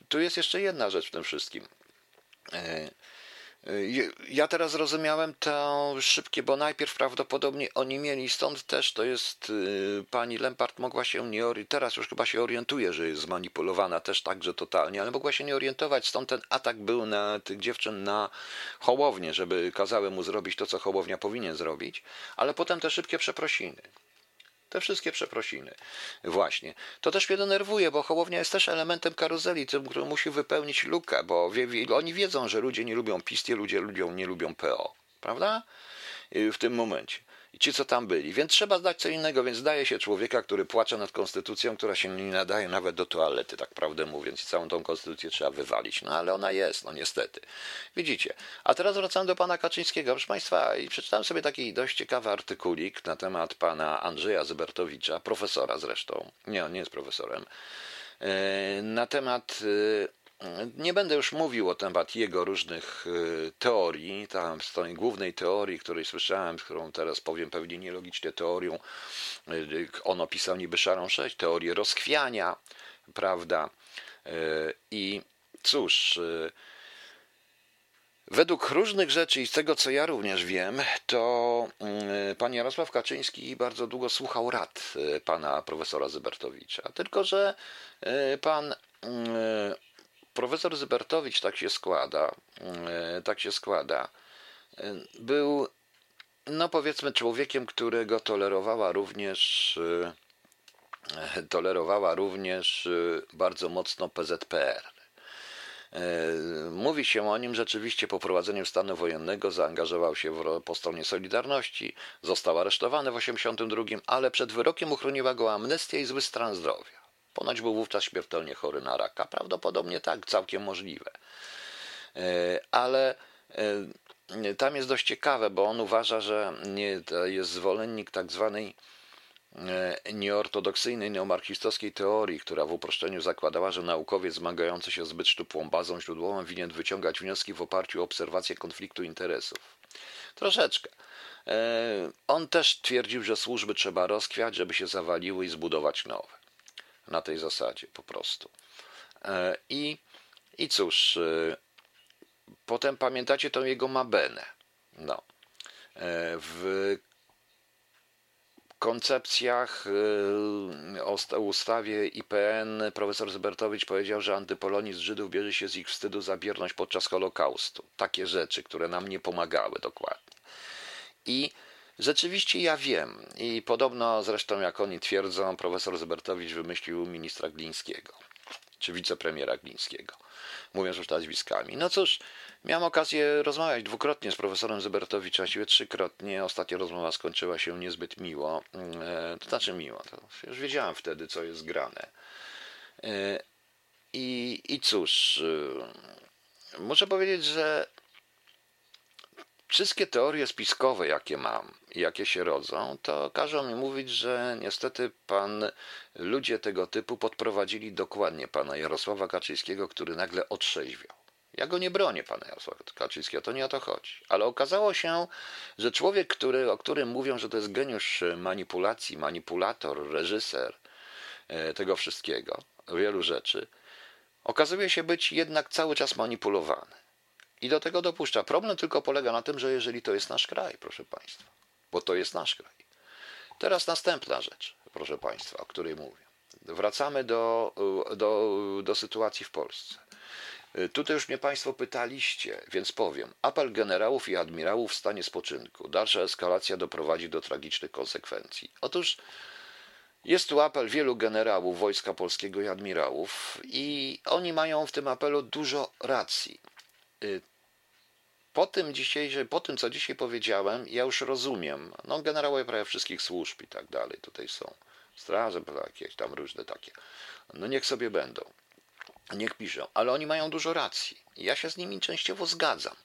Tu jest jeszcze jedna rzecz w tym wszystkim. Ja teraz zrozumiałem to szybkie, bo najpierw prawdopodobnie oni mieli, stąd też to jest y, pani Lempart mogła się nie orientować, teraz już chyba się orientuje, że jest zmanipulowana też także totalnie, ale mogła się nie orientować, stąd ten atak był na tych dziewczyn na Hołownię, żeby kazały mu zrobić to, co Hołownia powinien zrobić, ale potem te szybkie przeprosiny. Te wszystkie przeprosiny. Właśnie. To też mnie denerwuje, bo Hołownia jest też elementem karuzeli, tym, który musi wypełnić lukę, bo wie, wie, oni wiedzą, że ludzie nie lubią PiS, ludzie, ludzie nie lubią PO. Prawda? w tym momencie ci, co tam byli. Więc trzeba zdać co innego, więc zdaje się człowieka, który płacze nad konstytucją, która się nie nadaje nawet do toalety, tak prawdę mówiąc, i całą tą konstytucję trzeba wywalić. No ale ona jest, no niestety. Widzicie. A teraz wracam do pana Kaczyńskiego. Proszę państwa, i przeczytałem sobie taki dość ciekawy artykulik na temat pana Andrzeja Zybertowicza, profesora zresztą. Nie, on nie jest profesorem. E, na temat e, nie będę już mówił o temat jego różnych y, teorii, tam z tej głównej teorii, której słyszałem, którą teraz powiem pewnie nielogicznie teorią, y, on opisał niby szarą sześć, teorię rozchwiania, prawda, y, i cóż, Według różnych rzeczy i z tego, co ja również wiem, to pan Jarosław Kaczyński bardzo długo słuchał rad pana profesora Zybertowicza. Tylko, że pan profesor Zybertowicz tak się składa, e, tak się składa, e, był, no powiedzmy, człowiekiem, którego tolerowała również, e, tolerowała również bardzo mocno PZPR. Mówi się o nim rzeczywiście po prowadzeniu stanu wojennego zaangażował się w, po stronie Solidarności, został aresztowany w 1982, ale przed wyrokiem uchroniła go amnestia i zły stan zdrowia. Ponoć był wówczas śmiertelnie chory na raka. Prawdopodobnie tak, całkiem możliwe. E, ale e, tam jest dość ciekawe, bo on uważa, że jest zwolennik tak zwanej e, nieortodoksyjnej neomarksistowskiej teorii, która w uproszczeniu zakładała, że naukowiec zmagający się zbyt szczupłą bazą źródłową winien wyciągać wnioski w oparciu o obserwację konfliktu interesów. Troszeczkę. On też twierdził, że służby trzeba rozkwiać, żeby się zawaliły i zbudować nowe na tej zasadzie po prostu. E, I, i cóż, e, potem pamiętacie tą jego mabenę. No. E, w koncepcjach o ustawie IPN profesor Zbertowicz powiedział, że antypolonizm Żydów bierze się z ich wstydu za bierność podczas Holokaustu. Takie rzeczy, które nam nie pomagały dokładnie. I Rzeczywiście ja wiem i podobno zresztą jak oni twierdzą, profesor Zybertowicz wymyślił ministra Glińskiego. czy wicepremiera Glińskiego, mówiąc już nazwiskami. No cóż, miałem okazję rozmawiać dwukrotnie z profesorem Zybertowiczem, właściwie trzykrotnie. Ostatnia rozmowa skończyła się niezbyt miło, e, to znaczy miło, to już wiedziałem wtedy, co jest grane. E, I, i cóż, e, muszę powiedzieć, że wszystkie teorie spiskowe, jakie mam jakie się rodzą, to każą mi mówić, że niestety pan, ludzie tego typu podprowadzili dokładnie pana Jarosława Kaczyńskiego, który nagle otrzeźwiał. Ja go nie bronię, pana Jarosława Kaczyńskiego, to nie o to chodzi. Ale okazało się, że człowiek, który, o którym mówią, że to jest geniusz manipulacji, manipulator, reżyser e, tego wszystkiego, wielu rzeczy, okazuje się być jednak cały czas manipulowany. I do tego dopuszcza. Problem tylko polega na tym, że jeżeli to jest nasz kraj, proszę Państwa, bo to jest nasz kraj. Teraz następna rzecz, proszę Państwa, o której mówię. Wracamy do, do, do sytuacji w Polsce. Tutaj już mnie Państwo pytaliście, więc powiem. Apel generałów i admirałów w stanie spoczynku. Dalsza eskalacja doprowadzi do tragicznych konsekwencji. Otóż jest tu apel wielu generałów Wojska Polskiego i admirałów, i oni mają w tym apelu dużo racji. Po tym, dzisiejszy, po tym, co dzisiaj powiedziałem, ja już rozumiem. No, generałowie prawie wszystkich służb i tak dalej tutaj są. Straże, jakieś tam różne takie. No niech sobie będą. Niech piszą. Ale oni mają dużo racji. Ja się z nimi częściowo zgadzam.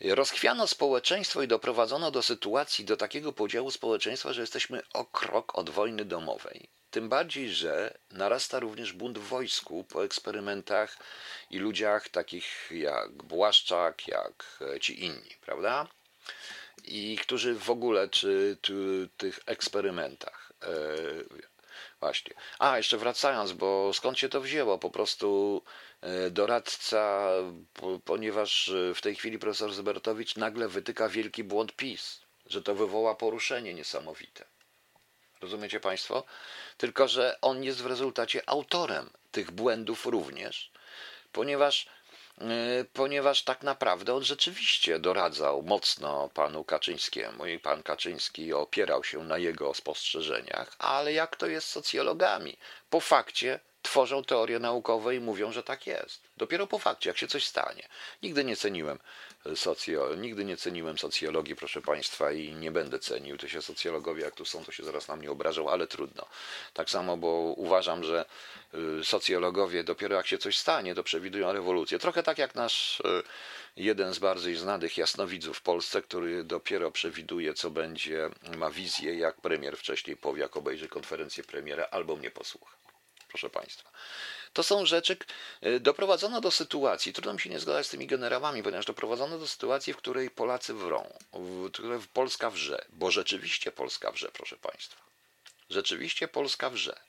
Rozchwiano społeczeństwo i doprowadzono do sytuacji, do takiego podziału społeczeństwa, że jesteśmy o krok od wojny domowej. Tym bardziej, że narasta również bunt w wojsku po eksperymentach i ludziach takich jak Błaszczak, jak ci inni, prawda? I którzy w ogóle, czy, czy tych eksperymentach. E, właśnie. A, jeszcze wracając, bo skąd się to wzięło? Po prostu e, doradca, ponieważ w tej chwili profesor Zybertowicz nagle wytyka wielki błąd PiS, że to wywoła poruszenie niesamowite. Rozumiecie Państwo? Tylko, że on jest w rezultacie autorem tych błędów również, ponieważ, ponieważ tak naprawdę on rzeczywiście doradzał mocno panu Kaczyńskiemu i pan Kaczyński opierał się na jego spostrzeżeniach, ale jak to jest z socjologami? Po fakcie tworzą teorie naukowe i mówią, że tak jest. Dopiero po fakcie, jak się coś stanie. Nigdy nie ceniłem socjo, nigdy nie ceniłem socjologii, proszę Państwa, i nie będę cenił. To się socjologowie, jak tu są, to się zaraz na mnie obrażą, ale trudno. Tak samo, bo uważam, że y, socjologowie dopiero jak się coś stanie, to przewidują rewolucję. Trochę tak jak nasz y, jeden z bardziej znanych jasnowidzów w Polsce, który dopiero przewiduje, co będzie, ma wizję, jak premier wcześniej powie, jak obejrzy konferencję premiera, albo mnie posłucha proszę Państwa. To są rzeczy, y, doprowadzono do sytuacji, trudno mi się nie zgadzać z tymi generałami, ponieważ doprowadzono do sytuacji, w której Polacy wrą, w której Polska wrze, bo rzeczywiście Polska wrze, proszę Państwa. Rzeczywiście Polska wrze.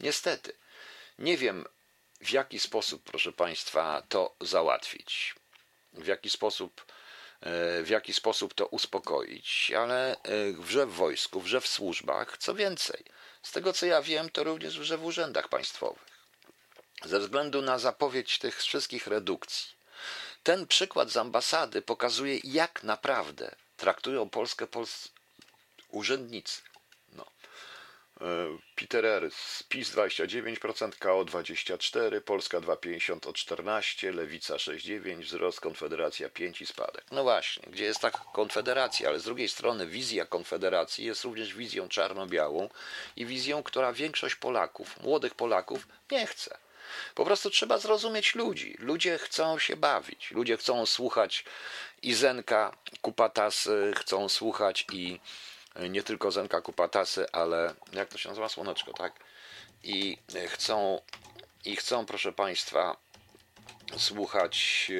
Niestety, nie wiem w jaki sposób, proszę Państwa, to załatwić, w jaki sposób, y, w jaki sposób to uspokoić, ale y, wrze w wojsku, wrze w służbach, co więcej – z tego co ja wiem, to również że w urzędach państwowych. Ze względu na zapowiedź tych wszystkich redukcji. Ten przykład z ambasady pokazuje, jak naprawdę traktują Polskę pols urzędnicy. E, Peter R. PiS 29%, KO 24%, Polska 2,50 o 14%, Lewica 6,9%, wzrost, Konfederacja 5% i spadek. No właśnie, gdzie jest ta konfederacja, ale z drugiej strony wizja konfederacji jest również wizją czarno-białą i wizją, która większość Polaków, młodych Polaków nie chce. Po prostu trzeba zrozumieć ludzi. Ludzie chcą się bawić, ludzie chcą słuchać i Zenka Kupatasy, chcą słuchać i nie tylko Zenka Kupatasy, ale jak to się nazywa? Słoneczko, tak? I chcą, i chcą, proszę Państwa, słuchać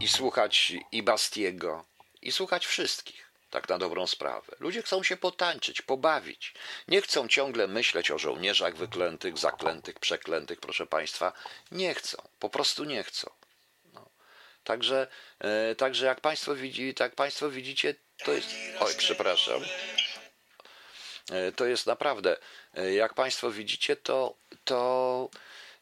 i słuchać i Bastiego, i słuchać wszystkich, tak na dobrą sprawę. Ludzie chcą się potańczyć, pobawić. Nie chcą ciągle myśleć o żołnierzach wyklętych, zaklętych, przeklętych, proszę Państwa. Nie chcą, po prostu nie chcą. No. Także, e, także jak Państwo widzi, tak Państwo widzicie, to jest. Oj, przepraszam. E, to jest naprawdę, e, jak Państwo widzicie, to, to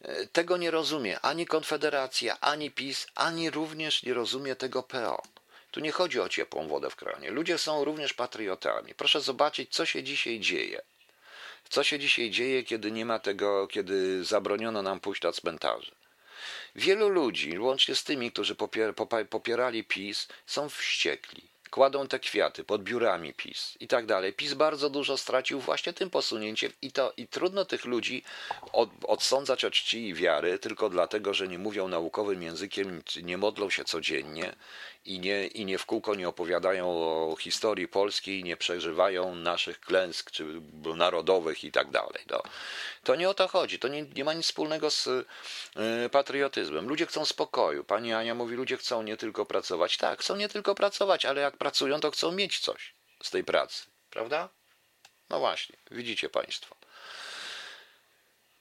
e, tego nie rozumie ani Konfederacja, ani PiS, ani również nie rozumie tego PO. Tu nie chodzi o ciepłą wodę w kranie. Ludzie są również patriotami. Proszę zobaczyć, co się dzisiaj dzieje Co się dzisiaj dzieje, kiedy nie ma tego, kiedy zabroniono nam pójść na cmentarze? Wielu ludzi, łącznie z tymi, którzy popier, popierali PiS, są wściekli kładą te kwiaty pod biurami PiS i tak dalej. PiS bardzo dużo stracił właśnie tym posunięciem i to i trudno tych ludzi od, odsądzać od czci i wiary tylko dlatego, że nie mówią naukowym językiem, nie modlą się codziennie i nie, i nie w kółko nie opowiadają o historii polskiej, nie przeżywają naszych klęsk czy narodowych i tak dalej. No. To nie o to chodzi, to nie, nie ma nic wspólnego z y, patriotyzmem. Ludzie chcą spokoju. Pani Ania mówi, ludzie chcą nie tylko pracować. Tak, chcą nie tylko pracować, ale jak pracują, to chcą mieć coś z tej pracy. Prawda? No właśnie, widzicie Państwo.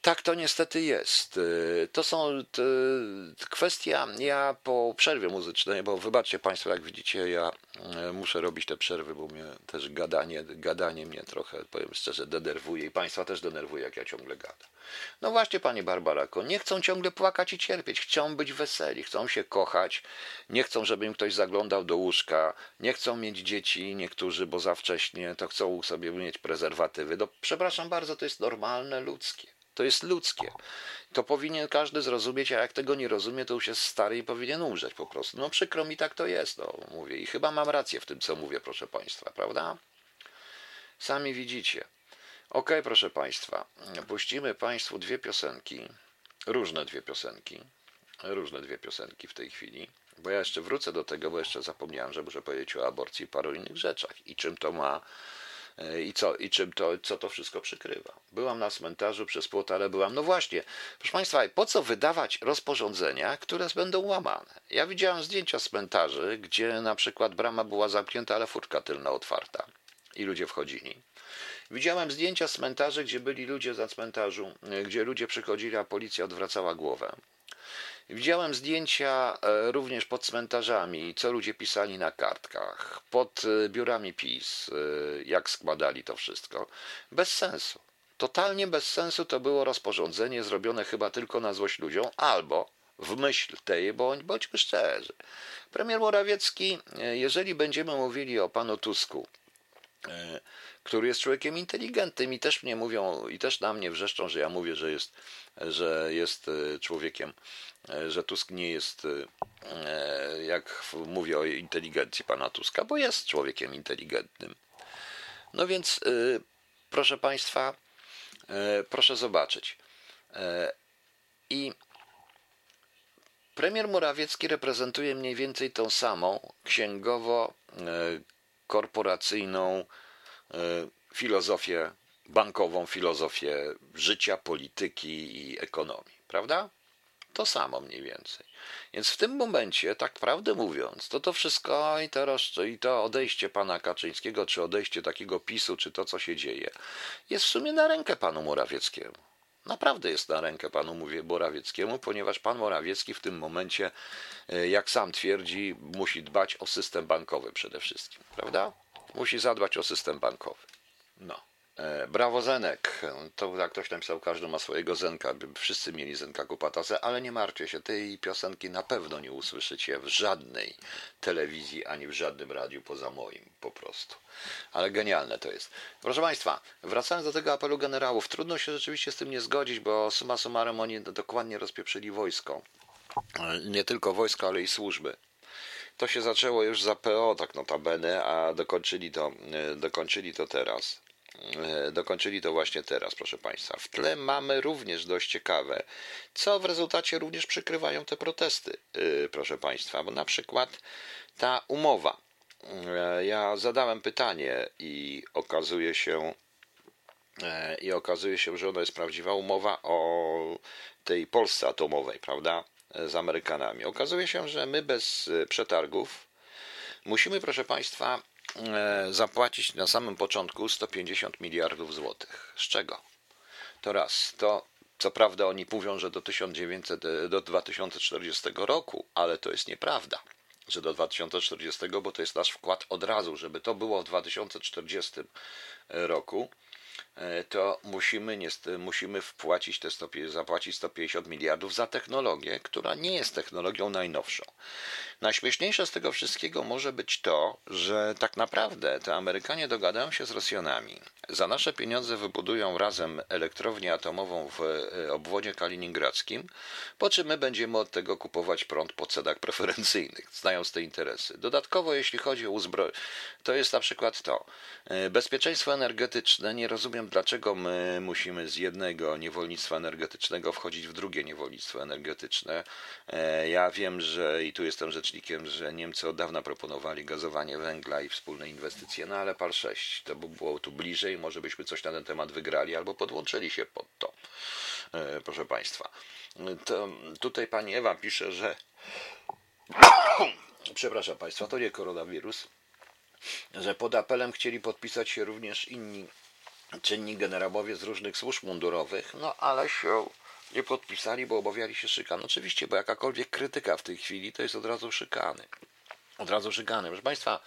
Tak to niestety jest. Y, to są kwestia. Ja po przerwie muzycznej, bo wybaczcie Państwo, jak widzicie, ja y, muszę robić te przerwy, bo mnie też gadanie, gadanie mnie trochę, powiem szczerze, denerwuje i Państwa też denerwuje, jak ja ciągle gadam. No właśnie, Pani Barbarako, nie chcą ciągle płakać i cierpieć, chcą być weseli, chcą się kochać, nie chcą, żeby im ktoś zaglądał do łóżka, nie chcą mieć dzieci, niektórzy, bo za wcześnie, to chcą sobie mieć prezerwatywy. No, przepraszam bardzo, to jest normalne, ludzkie. To jest ludzkie. To powinien każdy zrozumieć, a jak tego nie rozumie, to już jest stary i powinien umrzeć po prostu. No przykro mi, tak to jest, no mówię. I chyba mam rację w tym, co mówię, proszę Państwa, prawda? Sami widzicie. Ok, proszę Państwa, puścimy Państwu dwie piosenki, różne dwie piosenki, różne dwie piosenki w tej chwili, bo ja jeszcze wrócę do tego, bo jeszcze zapomniałem, że muszę powiedzieć o aborcji i paru innych rzeczach i czym to ma i co, i czym to, co to wszystko przykrywa. Byłam na cmentarzu przez płot, ale byłam, no właśnie, proszę Państwa, po co wydawać rozporządzenia, które będą łamane? Ja widziałem zdjęcia cmentarzy, gdzie na przykład brama była zamknięta, ale furtka tylna otwarta i ludzie wchodzili. Widziałem zdjęcia cmentarzy, gdzie byli ludzie za cmentarzu, gdzie ludzie przychodzili, a policja odwracała głowę. Widziałem zdjęcia e, również pod cmentarzami, co ludzie pisali na kartkach, pod e, biurami PiS, e, jak składali to wszystko. Bez sensu. Totalnie bez sensu to było rozporządzenie zrobione chyba tylko na złość ludziom, albo w myśl tej, bądź, bądźmy szczerzy. Premier Morawiecki, jeżeli będziemy mówili o panu Tusku, który jest człowiekiem inteligentnym i też mnie mówią, i też na mnie wrzeszczą, że ja mówię, że jest, że jest człowiekiem E, że Tusk nie jest, e, jak mówię o inteligencji pana Tuska, bo jest człowiekiem inteligentnym. No więc, e, proszę Państwa, proszę zobaczyć. I premier Morawiecki reprezentuje mniej więcej tą samą księgowo-korporacyjną filozofię, bankową filozofię życia, polityki i ekonomii, prawda? to samo mniej więcej. Więc w tym momencie, tak prawdę mówiąc, to to wszystko i to, i to odejście pana Kaczyńskiego, czy odejście takiego PiSu, czy to, co się dzieje, jest w sumie na rękę panu Morawieckiemu. Naprawdę jest na rękę panu mówię Morawieckiemu, ponieważ pan Morawiecki w tym momencie, e, jak sam twierdzi, musi dbać o system bankowy przede wszystkim, prawda? Musi zadbać o system bankowy. No. E, brawo Zenek. To jak ktoś napisał, każdy ma swojego Zenka. Wszyscy mieli Zenka Kupatasa, ale nie martwcie się, tej piosenki na pewno nie usłyszycie w żadnej telewizji, ani w żadnym radiu poza moim po prostu. Ale genialne to jest. Proszę Państwa, wracając do tego apelu generałów, trudno się rzeczywiście z tym nie zgodzić, bo suma summarum oni dokładnie rozpieprzyli wojsko. E, nie tylko wojsko, ale i służby. To się zaczęło już za PO, tak notabene, a dokończyli to, e, dokończyli to teraz. E, dokończyli to właśnie teraz, proszę Państwa. W tle mamy również dość ciekawe, co w rezultacie również przykrywają te protesty, e, proszę Państwa, bo na przykład ta umowa. E, ja zadałem pytanie i okazuje się, i okazuje się, że ona jest prawdziwa umowa o tej Polsce atomowej, prawda, z Amerykanami. Okazuje się, że my bez przetargów musimy, proszę Państwa, zapłacić na samym początku 150 miliardów złotych. Z czego? To raz. To co prawda oni mówią, że do, 1900, e, do 2040 roku, ale to jest nieprawda, że do 2040, bo to jest nasz wkład od razu, żeby to było w 2040 roku, e, to musimy, musimy wpłacić te 100, zapłacić 150 miliardów za technologię, która nie jest technologią najnowszą. Najśmieszniejsze z tego wszystkiego może być to, że tak naprawdę te Amerykanie dogadają się z Rosjanami. Za nasze pieniądze wybudują razem elektrownię atomową w e, obwodzie kaliningradzkim, po czym my będziemy od tego kupować prąd po cenach preferencyjnych, znając te interesy. Dodatkowo, jeśli chodzi o uzbrojenie, to jest na przykład to. E, bezpieczeństwo energetyczne. Nie rozumiem, dlaczego my musimy z jednego niewolnictwa energetycznego wchodzić w drugie niewolnictwo energetyczne. E, ja wiem, że i tu jestem rzecznikiem, że Niemcy od dawna proponowali gazowanie węgla i wspólne inwestycje, no ale par 6 to by było tu bliżej, może byśmy coś na ten temat wygrali albo podłączyli się pod to. E, proszę Państwa. To tutaj pani Ewa pisze, że przepraszam Państwa, to nie koronawirus, że pod apelem chcieli podpisać się również inni czynni generałowie z różnych służb mundurowych, no ale się nie podpisali, bo obawiali się szykan. Oczywiście, bo jakakolwiek krytyka w tej chwili to jest od razu szykany. Od razu szykany. Proszę Państwa,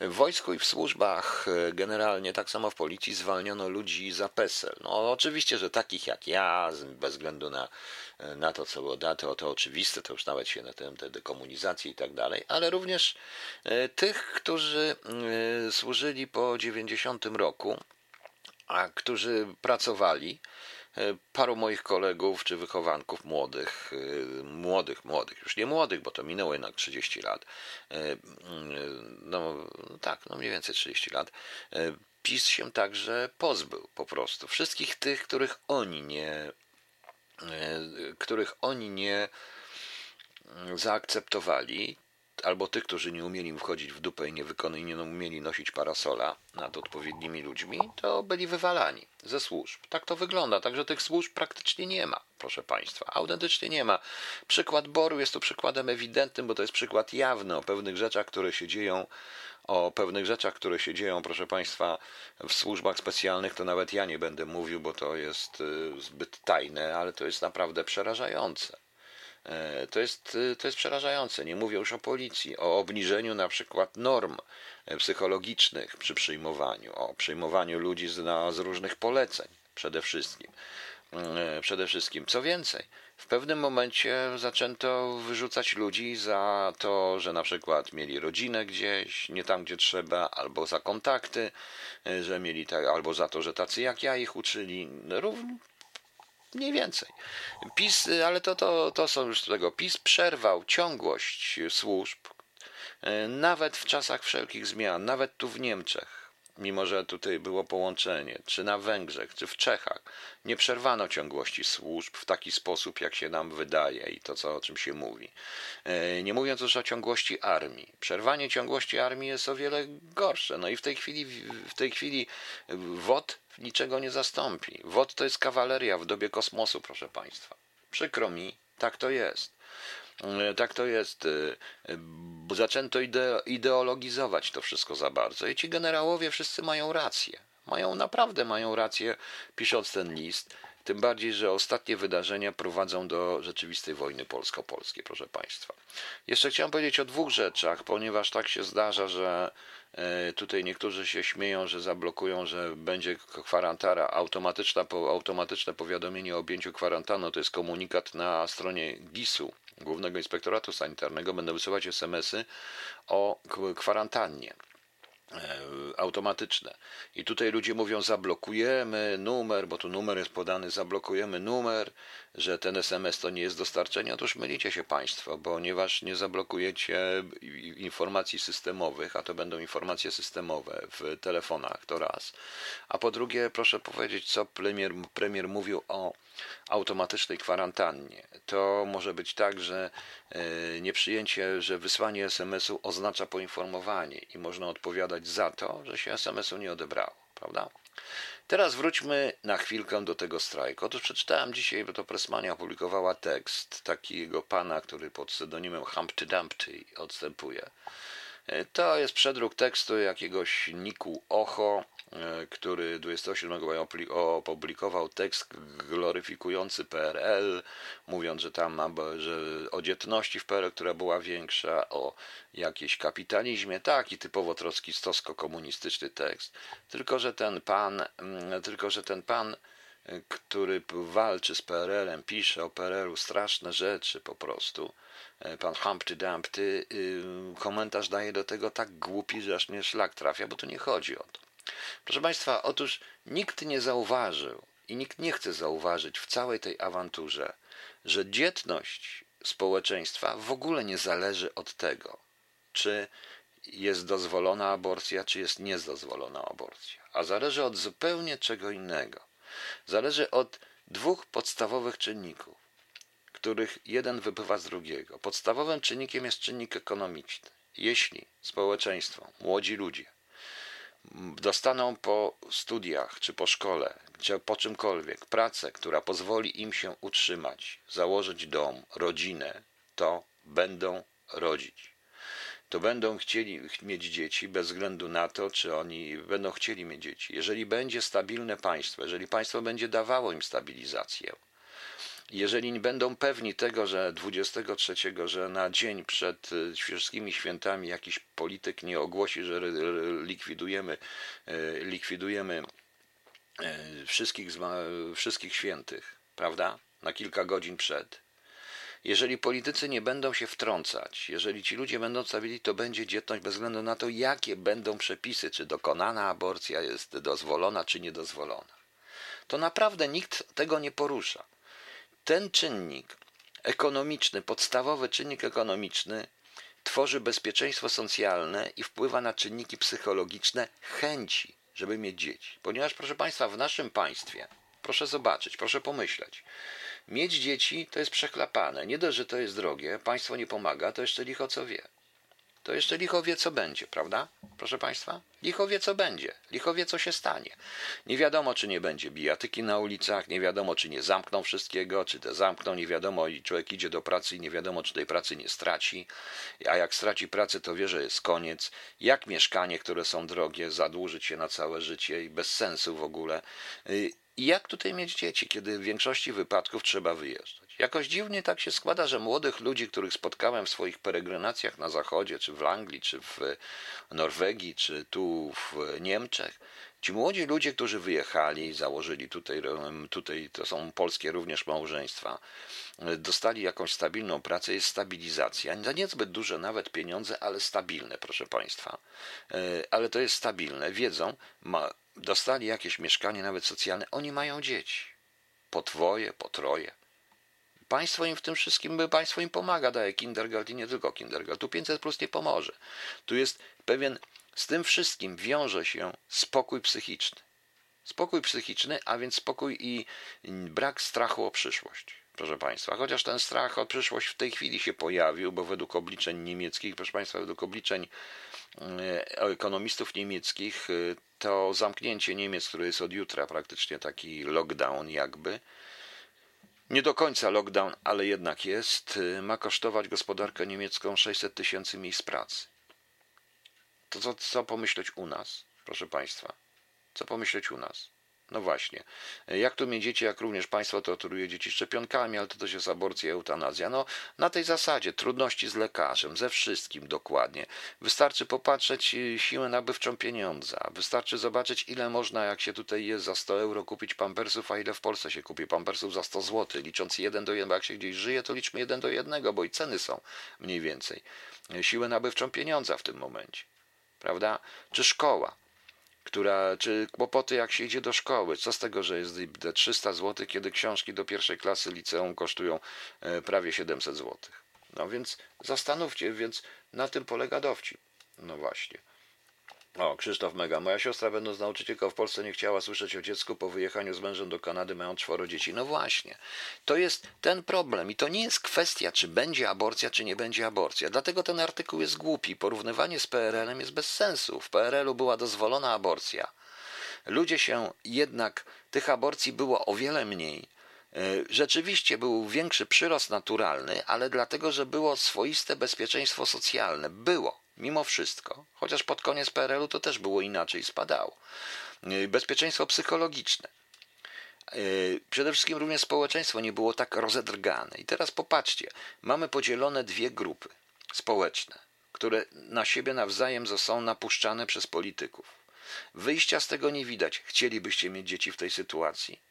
w wojsku i w służbach e, generalnie, tak samo w policji, zwalniono ludzi za PESEL. No oczywiście, że takich jak ja, bez względu na, e, na to, co było to, to oczywiste, to już nawet się na tym te dekomunizacji i tak dalej, ale również e, tych, którzy służyli po 90 roku, a którzy pracowali, E, paru moich kolegów czy wychowanków młodych, e, młodych, młodych, już nie młodych, bo to minęło jednak 30 lat, e, no tak, no mniej więcej 30 lat, PiS się także pozbył po prostu. Wszystkich tych, których oni nie, których oni nie zaakceptowali, albo tych, którzy nie umieli wchodzić w dupę i nie, wykony, nie umieli nosić parasola nad odpowiednimi ludźmi, to byli wywalani ze służb. Tak to wygląda. Także tych służb praktycznie nie ma, proszę Państwa. Autentycznie nie ma. Przykład Boru jest tu przykładem ewidentnym, bo to jest przykład jawny o pewnych rzeczach, które się dzieją o pewnych rzeczach, które się dzieją, proszę Państwa, w służbach specjalnych, to nawet ja nie będę mówił, bo to jest y, zbyt tajne, ale to jest naprawdę przerażające. E, to jest, e, to jest przerażające. Nie mówię już o policji, o obniżeniu na przykład norm e, psychologicznych przy przyjmowaniu, o przyjmowaniu ludzi z, na, z różnych poleceń przede wszystkim. Przede wszystkim, co więcej, w pewnym momencie zaczęto wyrzucać ludzi za to, że na przykład mieli rodzinę gdzieś, nie tam gdzie trzeba, albo za kontakty, że mieli tak, albo za to, że tacy jak ja ich uczyli. Równie Mniej więcej. PiS, ale to, to, to są już tego. PiS przerwał ciągłość służb, e, nawet w czasach wszelkich zmian, nawet tu w Niemczech mimo że tutaj było połączenie, czy na Węgrzech, czy w Czechach, nie przerwano ciągłości służb w taki sposób, jak się nam wydaje i to, co, o czym się mówi. E, nie mówiąc już o ciągłości armii. Przerwanie ciągłości armii jest o wiele gorsze. No i w tej chwili, w tej chwili WOT niczego nie zastąpi. WOT to jest kawaleria w dobie kosmosu, proszę Państwa. Przykro mi, tak to jest. E, tak to jest. E, zaczęto ideologizować to wszystko za bardzo. I ci generałowie wszyscy mają rację. Mają naprawdę mają rację, pisząc ten list. Tym bardziej, że ostatnie wydarzenia prowadzą do rzeczywistej wojny polsko-polskiej, proszę Państwa. Jeszcze chciałem powiedzieć o dwóch rzeczach, ponieważ tak się zdarza, że e, tutaj niektórzy się śmieją, że zablokują, że będzie kwarantara, automatyczna, automatyczne powiadomienie o objęciu kwarantanną, to jest komunikat na stronie GIS-u, Głównego Inspektoratu Sanitarnego. Będą wysyłać SMS-y o kwarantannie automatyczne. I tutaj ludzie mówią, zablokujemy numer, bo tu numer jest podany, zablokujemy numer, że ten SMS to nie jest dostarczenie. Otóż mylicie się Państwo, ponieważ nie zablokujecie informacji systemowych, a to będą informacje systemowe w telefonach, to raz. A po drugie, proszę powiedzieć, co premier, premier mówił o automatycznej kwarantannie. To może być tak, że e, nieprzyjęcie, że wysłanie SMS-u oznacza poinformowanie i można odpowiadać za to, że się SMS-u nie odebrało, prawda? Teraz wróćmy na chwilkę do tego strajku. Otóż przeczytałem dzisiaj, bo to Pressmania opublikowała tekst takiego pana, który pod pseudonimem Humpty Dumpty odstępuje. E, to jest przedruk tekstu jakiegoś Niku Ocho, który 27 maja opublikował tekst gloryfikujący PRL, mówiąc, że tam że o dzietności w PRL, która była większa, o jakieś kapitalizmie, taki typowo trockistowsko-komunistyczny tekst. Tylko, że ten pan, mm, tylko, że ten pan który walczy z PRL-em, pisze o PRL-u straszne rzeczy po prostu. E, pan Humpty Dumpty y, komentarz daje do tego tak głupi, że aż mnie szlak trafia, bo tu nie chodzi o to. Proszę Państwa, otóż nikt nie zauważył i nikt nie chce zauważyć w całej tej awanturze, że dzietność społeczeństwa w ogóle nie zależy od tego, czy jest dozwolona aborcja, czy jest niedozwolona aborcja, a zależy od zupełnie czego innego zależy od dwóch podstawowych czynników, których jeden wypływa z drugiego. Podstawowym czynnikiem jest czynnik ekonomiczny. Jeśli społeczeństwo, młodzi ludzie dostaną po studiach czy po szkole, czy po czymkolwiek pracę, która pozwoli im się utrzymać, założyć dom, rodzinę, to będą rodzić to będą chcieli mieć dzieci bez względu na to, czy oni będą chcieli mieć dzieci. Jeżeli będzie stabilne państwo, jeżeli państwo będzie dawało im stabilizację, jeżeli będą pewni tego, że 23, że na dzień przed e, wszystkimi świętami jakiś polityk nie ogłosi, że likwidujemy, e, likwidujemy e, wszystkich, wszystkich świętych, prawda? Na kilka godzin przed, jeżeli politycy nie będą się wtrącać, jeżeli ci ludzie będą stawili, to będzie dzietność bez względu na to, jakie będą przepisy, czy dokonana aborcja jest dozwolona, czy niedozwolona. To naprawdę nikt tego nie porusza. Ten czynnik ekonomiczny, podstawowy czynnik ekonomiczny, tworzy bezpieczeństwo socjalne i wpływa na czynniki psychologiczne chęci, żeby mieć dzieci. Ponieważ, proszę Państwa, w naszym państwie, proszę zobaczyć, proszę pomyśleć, Mieć dzieci to jest przechlapane. Nie dość, że to jest drogie, państwo nie pomaga, to jeszcze licho co wie. To jeszcze licho wie, co będzie, prawda? Proszę Państwa? Licho wie, co będzie. Licho wie, co się stanie. Nie wiadomo, czy nie będzie bijatyki na ulicach, nie wiadomo, czy nie zamkną wszystkiego, czy te zamkną, nie wiadomo, i człowiek idzie do pracy i nie wiadomo, czy tej pracy nie straci. A jak straci pracę, to wie, że jest koniec. Jak mieszkanie, które są drogie, zadłużyć się na całe życie i bez sensu w ogóle. Y, i jak tutaj mieć dzieci, kiedy w większości wypadków trzeba wyjeżdżać? Jakoś dziwnie tak się składa, że młodych ludzi, których spotkałem w swoich peregrinacjach na zachodzie, czy w Anglii, czy w Norwegii, czy tu w Niemczech, ci młodzi ludzie, którzy wyjechali, założyli tutaj, tutaj to są polskie również małżeństwa, dostali jakąś stabilną pracę, jest stabilizacja. Za niezbyt duże nawet pieniądze, ale stabilne, proszę Państwa. E, ale to jest stabilne. Wiedzą, ma, dostali jakieś mieszkanie, nawet socjalne, oni mają dzieci. Po dwoje, po troje. Państwo im w tym wszystkim, państwo im pomaga, daje kindergarten i nie tylko kindergarten. Tu 500 plus nie pomoże. Tu jest pewien, z tym wszystkim wiąże się spokój psychiczny. Spokój psychiczny, a więc spokój i brak strachu o przyszłość. Proszę Państwa, chociaż ten strach o przyszłość w tej chwili się pojawił, bo według obliczeń niemieckich, proszę Państwa, według obliczeń e, ekonomistów niemieckich, e, to zamknięcie Niemiec, które jest od jutra praktycznie taki lockdown jakby, nie do końca lockdown, ale jednak jest, y, ma kosztować gospodarkę niemiecką 600 tysięcy miejsc pracy. To co, co pomyśleć u nas, proszę Państwa? Co pomyśleć u nas? No właśnie. Jak tu mieć dzieci, jak również państwo torturuje dzieci szczepionkami, ale to też jest aborcja, eutanazja. No na tej zasadzie trudności z lekarzem, ze wszystkim dokładnie. Wystarczy popatrzeć y, siłę nabywczą pieniądza. Wystarczy zobaczyć, ile można, jak się tutaj jest za 100 euro kupić pampersów, a ile w Polsce się kupi pampersów za 100 zł. Licząc 1 do 1, bo jak się gdzieś żyje, to liczmy 1 do 1, bo i ceny są mniej więcej. Siłę nabywczą pieniądza w tym momencie. Prawda? Czy szkoła? Która, czy kłopoty jak się idzie do szkoły. Co z tego, że jest 300 zł, kiedy książki do pierwszej klasy liceum kosztują e, prawie 700 zł. No więc zastanówcie, więc na tym polega dowcip. No właśnie. O, Krzysztof Mega. Moja siostra, będąc nauczycielką w Polsce, nie chciała słyszeć o dziecku po wyjechaniu z mężem do Kanady, mają czworo dzieci. No właśnie. To jest ten problem. I to nie jest kwestia, czy będzie aborcja, czy nie będzie aborcja. Dlatego ten artykuł jest głupi. Porównywanie z PRL-em jest bez sensu. W PRL-u była dozwolona aborcja. Ludzie się jednak, tych aborcji było o wiele mniej. E, rzeczywiście był większy przyrost naturalny, ale dlatego, że było swoiste bezpieczeństwo socjalne. Było mimo wszystko, chociaż pod koniec PRL-u to też było inaczej, spadało. bezpieczeństwo psychologiczne. Przede wszystkim również społeczeństwo nie było tak rozedrgane. I teraz popatrzcie, mamy podzielone dwie grupy społeczne, które na siebie nawzajem są napuszczane przez polityków. Wyjścia z tego nie widać. Chcielibyście mieć dzieci w tej sytuacji?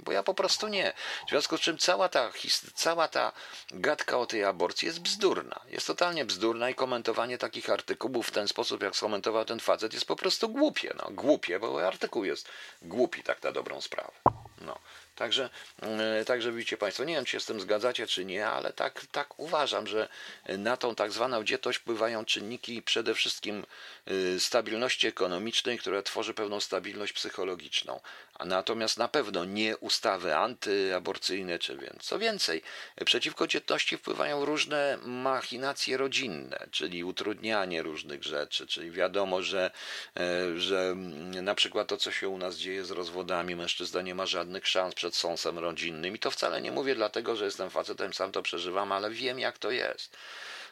Bo ja po prostu nie. W związku z czym cała ta, cała ta gadka o tej aborcji jest bzdurna. Jest totalnie bzdurna i komentowanie takich artykułów w ten sposób, jak skomentował ten facet, jest po prostu głupie. No, głupie, bo artykuł jest głupi tak na dobrą sprawę. No. Także, e, także widzicie Państwo, nie wiem, czy się z tym zgadzacie, czy nie, ale tak, tak uważam, że na tą tak zwaną dzietość wpływają czynniki przede wszystkim e, stabilności ekonomicznej, która tworzy pewną stabilność psychologiczną. Natomiast na pewno nie ustawy antyaborcyjne, czy więc. Co więcej, przeciwko dzietności wpływają różne machinacje rodzinne, czyli utrudnianie różnych rzeczy, czyli wiadomo, że, e, że na przykład to, co się u nas dzieje z rozwodami, mężczyzna nie ma żadnych szans przed sąsem rodzinnym. I to wcale nie mówię dlatego, że jestem facetem, sam to przeżywam, ale wiem jak to jest.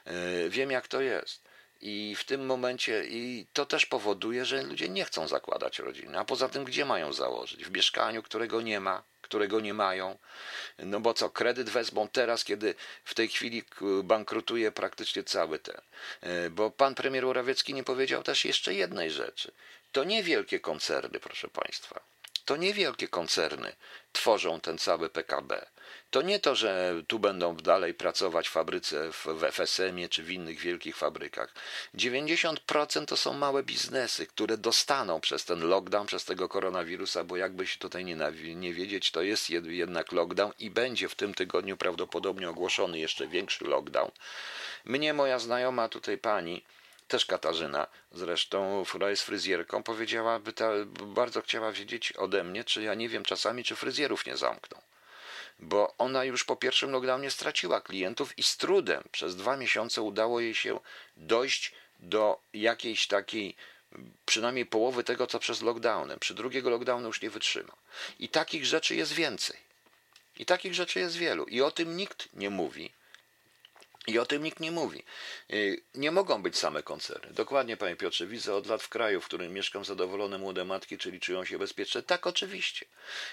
E, wiem jak to jest. I w tym momencie, i to też powoduje, że ludzie nie chcą zakładać rodziny. A poza tym, gdzie mają założyć? W mieszkaniu, którego nie ma, którego nie mają. No bo co, kredyt wezmą teraz, kiedy w tej chwili bankrutuje praktycznie cały ten. E, bo pan premier Morawiecki nie powiedział też jeszcze jednej rzeczy. To nie wielkie koncerny, proszę państwa. To niewielkie koncerny tworzą ten cały PKB. To nie to, że tu będą dalej pracować w fabryce w FSM-ie czy w innych wielkich fabrykach. 90% to są małe biznesy, które dostaną przez ten lockdown, przez tego koronawirusa, bo jakby się tutaj nie, nie wiedzieć, to jest jednak lockdown i będzie w tym tygodniu prawdopodobnie ogłoszony jeszcze większy lockdown. Mnie moja znajoma tutaj pani, też Katarzyna zresztą, która jest fryzjerką, powiedziała, by ta, bardzo chciała wiedzieć ode mnie, czy ja nie wiem czasami, czy fryzjerów nie zamkną. Bo ona już po pierwszym lockdownie straciła klientów i z trudem przez dwa miesiące udało jej się dojść do jakiejś takiej przynajmniej połowy tego, co przez lockdownem. Przy drugiego lockdownu już nie wytrzyma. I takich rzeczy jest więcej. I takich rzeczy jest wielu. I o tym nikt nie mówi. I o tym nikt nie mówi. Y, nie mogą być same koncerny. Dokładnie, panie Piotrze, widzę od lat w kraju, w którym mieszkam, zadowolone młode matki, czyli czują się bezpieczne. Tak, oczywiście.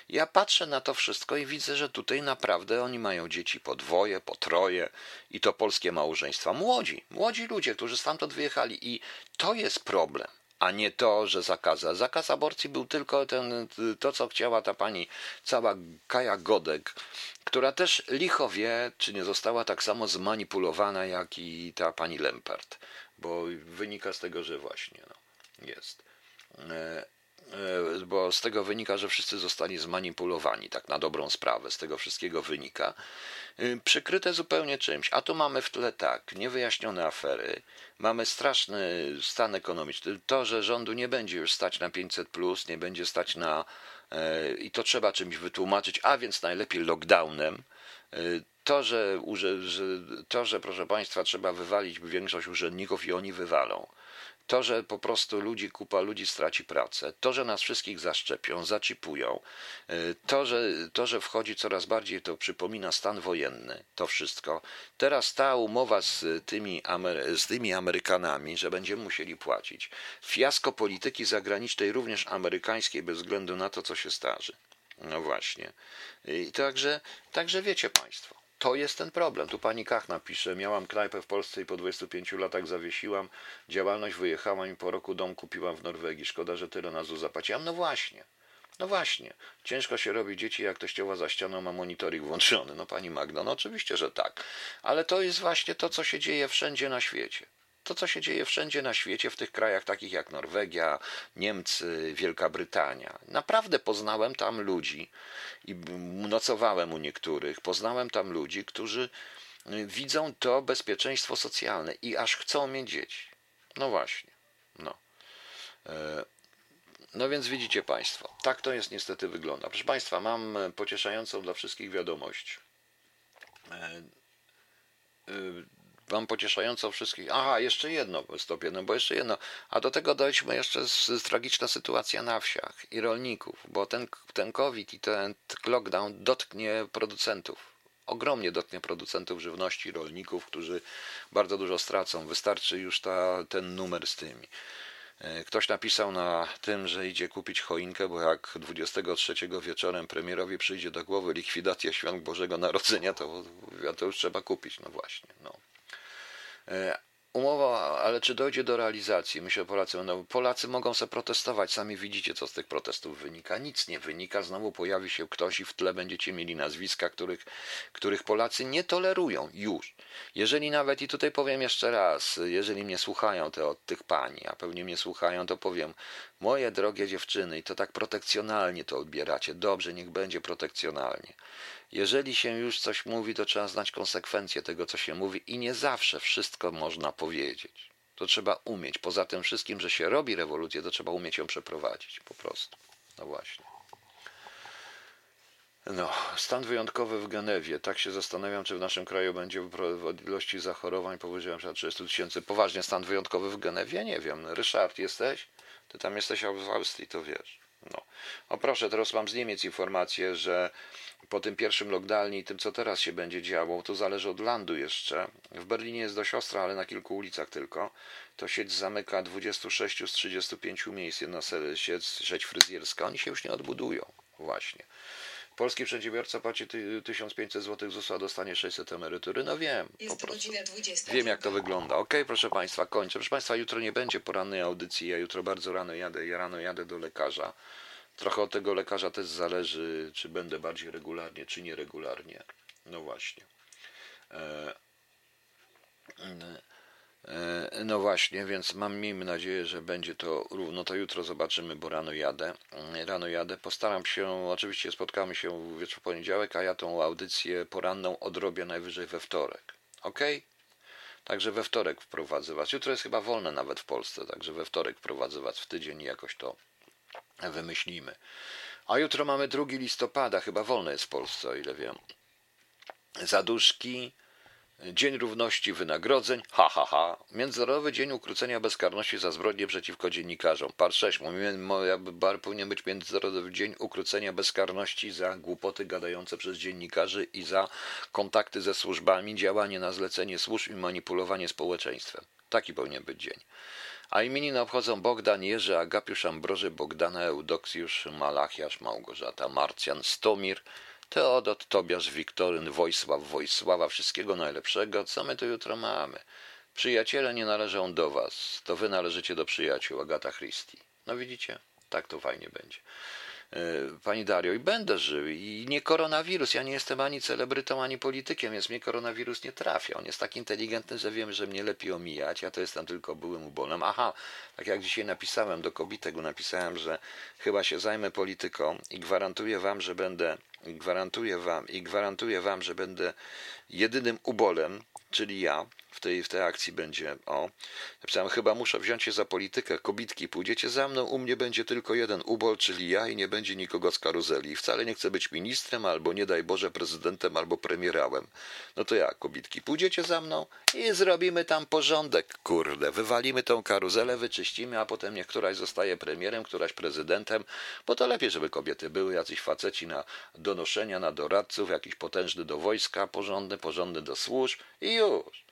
Ja patrzę na to wszystko i widzę, że tutaj naprawdę oni mają dzieci po dwoje, po troje i to polskie małżeństwa. Młodzi, młodzi ludzie, którzy stamtąd wyjechali i to jest problem a nie to, że zakaza. Zakaz aborcji był tylko ten, to, co chciała ta pani cała Kaja Godek, która też licho wie, czy nie została tak samo zmanipulowana, jak i ta pani Lempert, bo wynika z tego, że właśnie no, jest. E, bo z tego wynika, że wszyscy zostali zmanipulowani, tak na dobrą sprawę, z tego wszystkiego wynika. E, przykryte zupełnie czymś. A tu mamy w tle tak, niewyjaśnione afery, mamy straszny stan ekonomiczny. To, że rządu nie będzie już stać na 500, nie będzie stać na E, i to trzeba czymś wytłumaczyć, a więc najlepiej lockdownem. To, że, to, że proszę Państwa, trzeba wywalić większość urzędników i oni wywalą. To, że po prostu ludzi, kupa ludzi straci pracę, to, że nas wszystkich zaszczepią, zaczipują, e, to że, to, że wchodzi coraz bardziej, to przypomina stan wojenny, to wszystko. Teraz ta umowa z tymi, z tymi Amerykanami, że będziemy musieli płacić. Fiasko polityki zagranicznej, również amerykańskiej, bez względu na to, co się starzy. No właśnie. I także, także wiecie Państwo. To jest ten problem. Tu pani Kachna pisze, miałam knajpę w Polsce i po 25 latach zawiesiłam działalność, wyjechałam i po roku dom kupiłam w Norwegii. Szkoda, że tyle na ZUS zapłaciłam. No właśnie. No właśnie, ciężko się robi dzieci, jak teściowa za ścianą ma monitoring włączony. No pani Magda, no oczywiście, że tak. Ale to jest właśnie to, co się dzieje wszędzie na świecie to, co się dzieje wszędzie na świecie, w tych krajach takich jak Norwegia, Niemcy, Wielka Brytania. Naprawdę poznałem tam ludzi i nocowałem u niektórych, poznałem tam ludzi, którzy y, widzą to bezpieczeństwo socjalne i aż chcą mieć dzieci. No właśnie. No. E, no więc widzicie Państwo, tak to jest niestety wygląda. Proszę Państwa, mam pocieszającą dla wszystkich wiadomość. Wam pocieszająco wszystkich. Aha, jeszcze jedno stopię, no bo jeszcze jedno. A do tego dojdźmy jeszcze z, z tragiczna sytuacja na wsiach i rolników, bo ten, ten COVID i ten lockdown dotknie producentów. Ogromnie dotknie producentów żywności, rolników, którzy bardzo dużo stracą. Wystarczy już ta, ten numer z tymi. E, Ktoś napisał na tym, że idzie kupić choinkę, bo jak 23 wieczorem premierowi przyjdzie do głowy likwidacja świąt Bożego Narodzenia, to, to już trzeba kupić. No właśnie. No. E, Umowa, ale czy dojdzie do realizacji? Myślę, Polacy będą. Polacy mogą sobie protestować. Sami widzicie, co z tych protestów wynika. Nic nie wynika. Znowu pojawi się ktoś i w tle będziecie mieli nazwiska, których, których Polacy nie tolerują już. Jeżeli nawet, i tutaj powiem jeszcze raz, jeżeli mnie słuchają te od tych pani, a pewnie mnie słuchają, to powiem, moje drogie dziewczyny, i to tak protekcjonalnie to odbieracie. Dobrze, niech będzie protekcjonalnie. Jeżeli się już coś mówi, to trzeba znać konsekwencje tego, co się mówi, i nie zawsze wszystko można powiedzieć. To trzeba umieć. Poza tym wszystkim, że się robi rewolucję, to trzeba umieć ją przeprowadzić. Po prostu. No właśnie. No, stan wyjątkowy w Genewie. Tak się zastanawiam, czy w naszym kraju będzie w ilości zachorowań powyżej np. 30 tysięcy. Poważnie, stan wyjątkowy w Genewie? Nie wiem. Ryszard, jesteś? Ty tam jesteś w Austrii, to wiesz. No. O proszę, teraz mam z Niemiec informację, że po tym pierwszym lockdownie i tym, co teraz się będzie działo, to zależy od landu jeszcze. W Berlinie jest dość ostra, ale na kilku ulicach tylko. To sieć zamyka 26 z 35 miejsc, jedna sieć, sieć fryzjerska. Oni się już nie odbudują, właśnie. Polski przedsiębiorca płaci 1500 zł ZUS, a dostanie 600 emerytury. No wiem, Jest po prostu. godzina 20. Wiem, jak to wygląda. Okej, proszę Państwa, kończę. Proszę Państwa, jutro nie będzie porannej audycji. Ja jutro bardzo rano jadę. Ja rano jadę do lekarza. Trochę od tego lekarza też zależy, czy będę bardziej regularnie, czy nieregularnie. No właśnie. E, no właśnie, więc mam, miejmy nadzieję, że będzie to równo. To jutro zobaczymy, bo rano jadę. E, Rano jadę. Postaram się, oczywiście spotkamy się w wieczór poniedziałek, a ja tą audycję poranną odrobię najwyżej we wtorek. Ok? Także we wtorek wprowadzę Was. Jutro jest chyba wolne nawet w Polsce, także we wtorek wprowadzę Was w tydzień i jakoś to wymyślimy. A jutro mamy 2 listopada, chyba wolne jest w Polsce, o ile wiem. Zaduszki, Dzień Równości Wynagrodzeń, ha, ha, ha. Międzynarodowy Dzień Ukrócenia Bezkarności za zbrodnie przeciwko dziennikarzom. Par 6. Moja bar powinien być Międzynarodowy Dzień Ukrócenia Bezkarności za głupoty gadające przez dziennikarzy i za kontakty ze służbami, działanie na zlecenie służb i manipulowanie społeczeństwem. Taki powinien być dzień. A imieniny obchodzą Bogdan, Jerzy, Agapiusz, Ambroży, Bogdana, Eudoksjusz, Malachiasz, Małgorzata, Marcjan, Stomir, Teodot, Tobiasz, Wiktoryn, Wojsław, Wojsława, wszystkiego najlepszego. Co my tu jutro mamy? Przyjaciele nie należą do was, to wy należycie do przyjaciół, Agata Christie. No widzicie? Tak to fajnie będzie. Pani Dario, i będę żył, i nie koronawirus. Ja nie jestem ani celebrytą, ani politykiem, więc mnie koronawirus nie trafia. On jest tak inteligentny, że wiem, że mnie lepiej omijać. Ja to jestem tylko byłym ubolem. Aha, tak jak dzisiaj napisałem do Kobitego, napisałem, że chyba się zajmę polityką i gwarantuję wam, że będę, gwarantuję wam, i gwarantuję wam, że będę jedynym ubolem, czyli ja, w tej, w tej akcji będzie, o, napisałem, chyba muszę wziąć się za politykę, kobitki, pójdziecie za mną, u mnie będzie tylko jeden ubol, czyli ja i nie będzie nikogo z karuzeli. Wcale nie chcę być ministrem, albo nie daj Boże prezydentem, albo premierałem. No to jak, kobitki, pójdziecie za mną i zrobimy tam porządek, kurde, wywalimy tą karuzelę, wyczyścimy, a potem niech któraś zostaje premierem, któraś prezydentem, bo to lepiej, żeby kobiety były, jacyś faceci na donoszenia, na doradców, jakiś potężny do wojska, porządny, porządny do służb i już.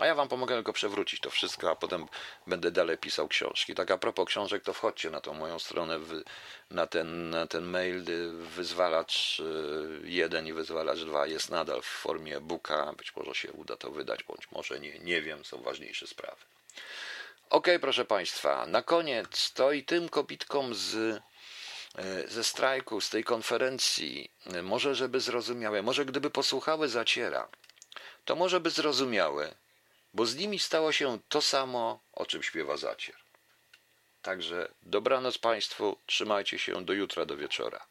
A ja wam pomogę tylko przewrócić to wszystko, a potem będę dalej pisał książki. Tak a propos książek, to wchodźcie na tą moją stronę, na, ten, na ten mail. Wyzwalacz 1 i wyzwalacz 2 jest nadal w formie e-booka. Być może się uda to wydać, bądź może nie. Nie wiem, są ważniejsze sprawy. Ok, proszę Państwa, na koniec to i tym kobitkom z ze strajku, z tej konferencji, może żeby zrozumiały, może gdyby posłuchały zaciera, to może by zrozumiały, bo z nimi stało się to samo, o czym śpiewa zacier. Także dobranoc Państwu, trzymajcie się do jutra, do wieczora.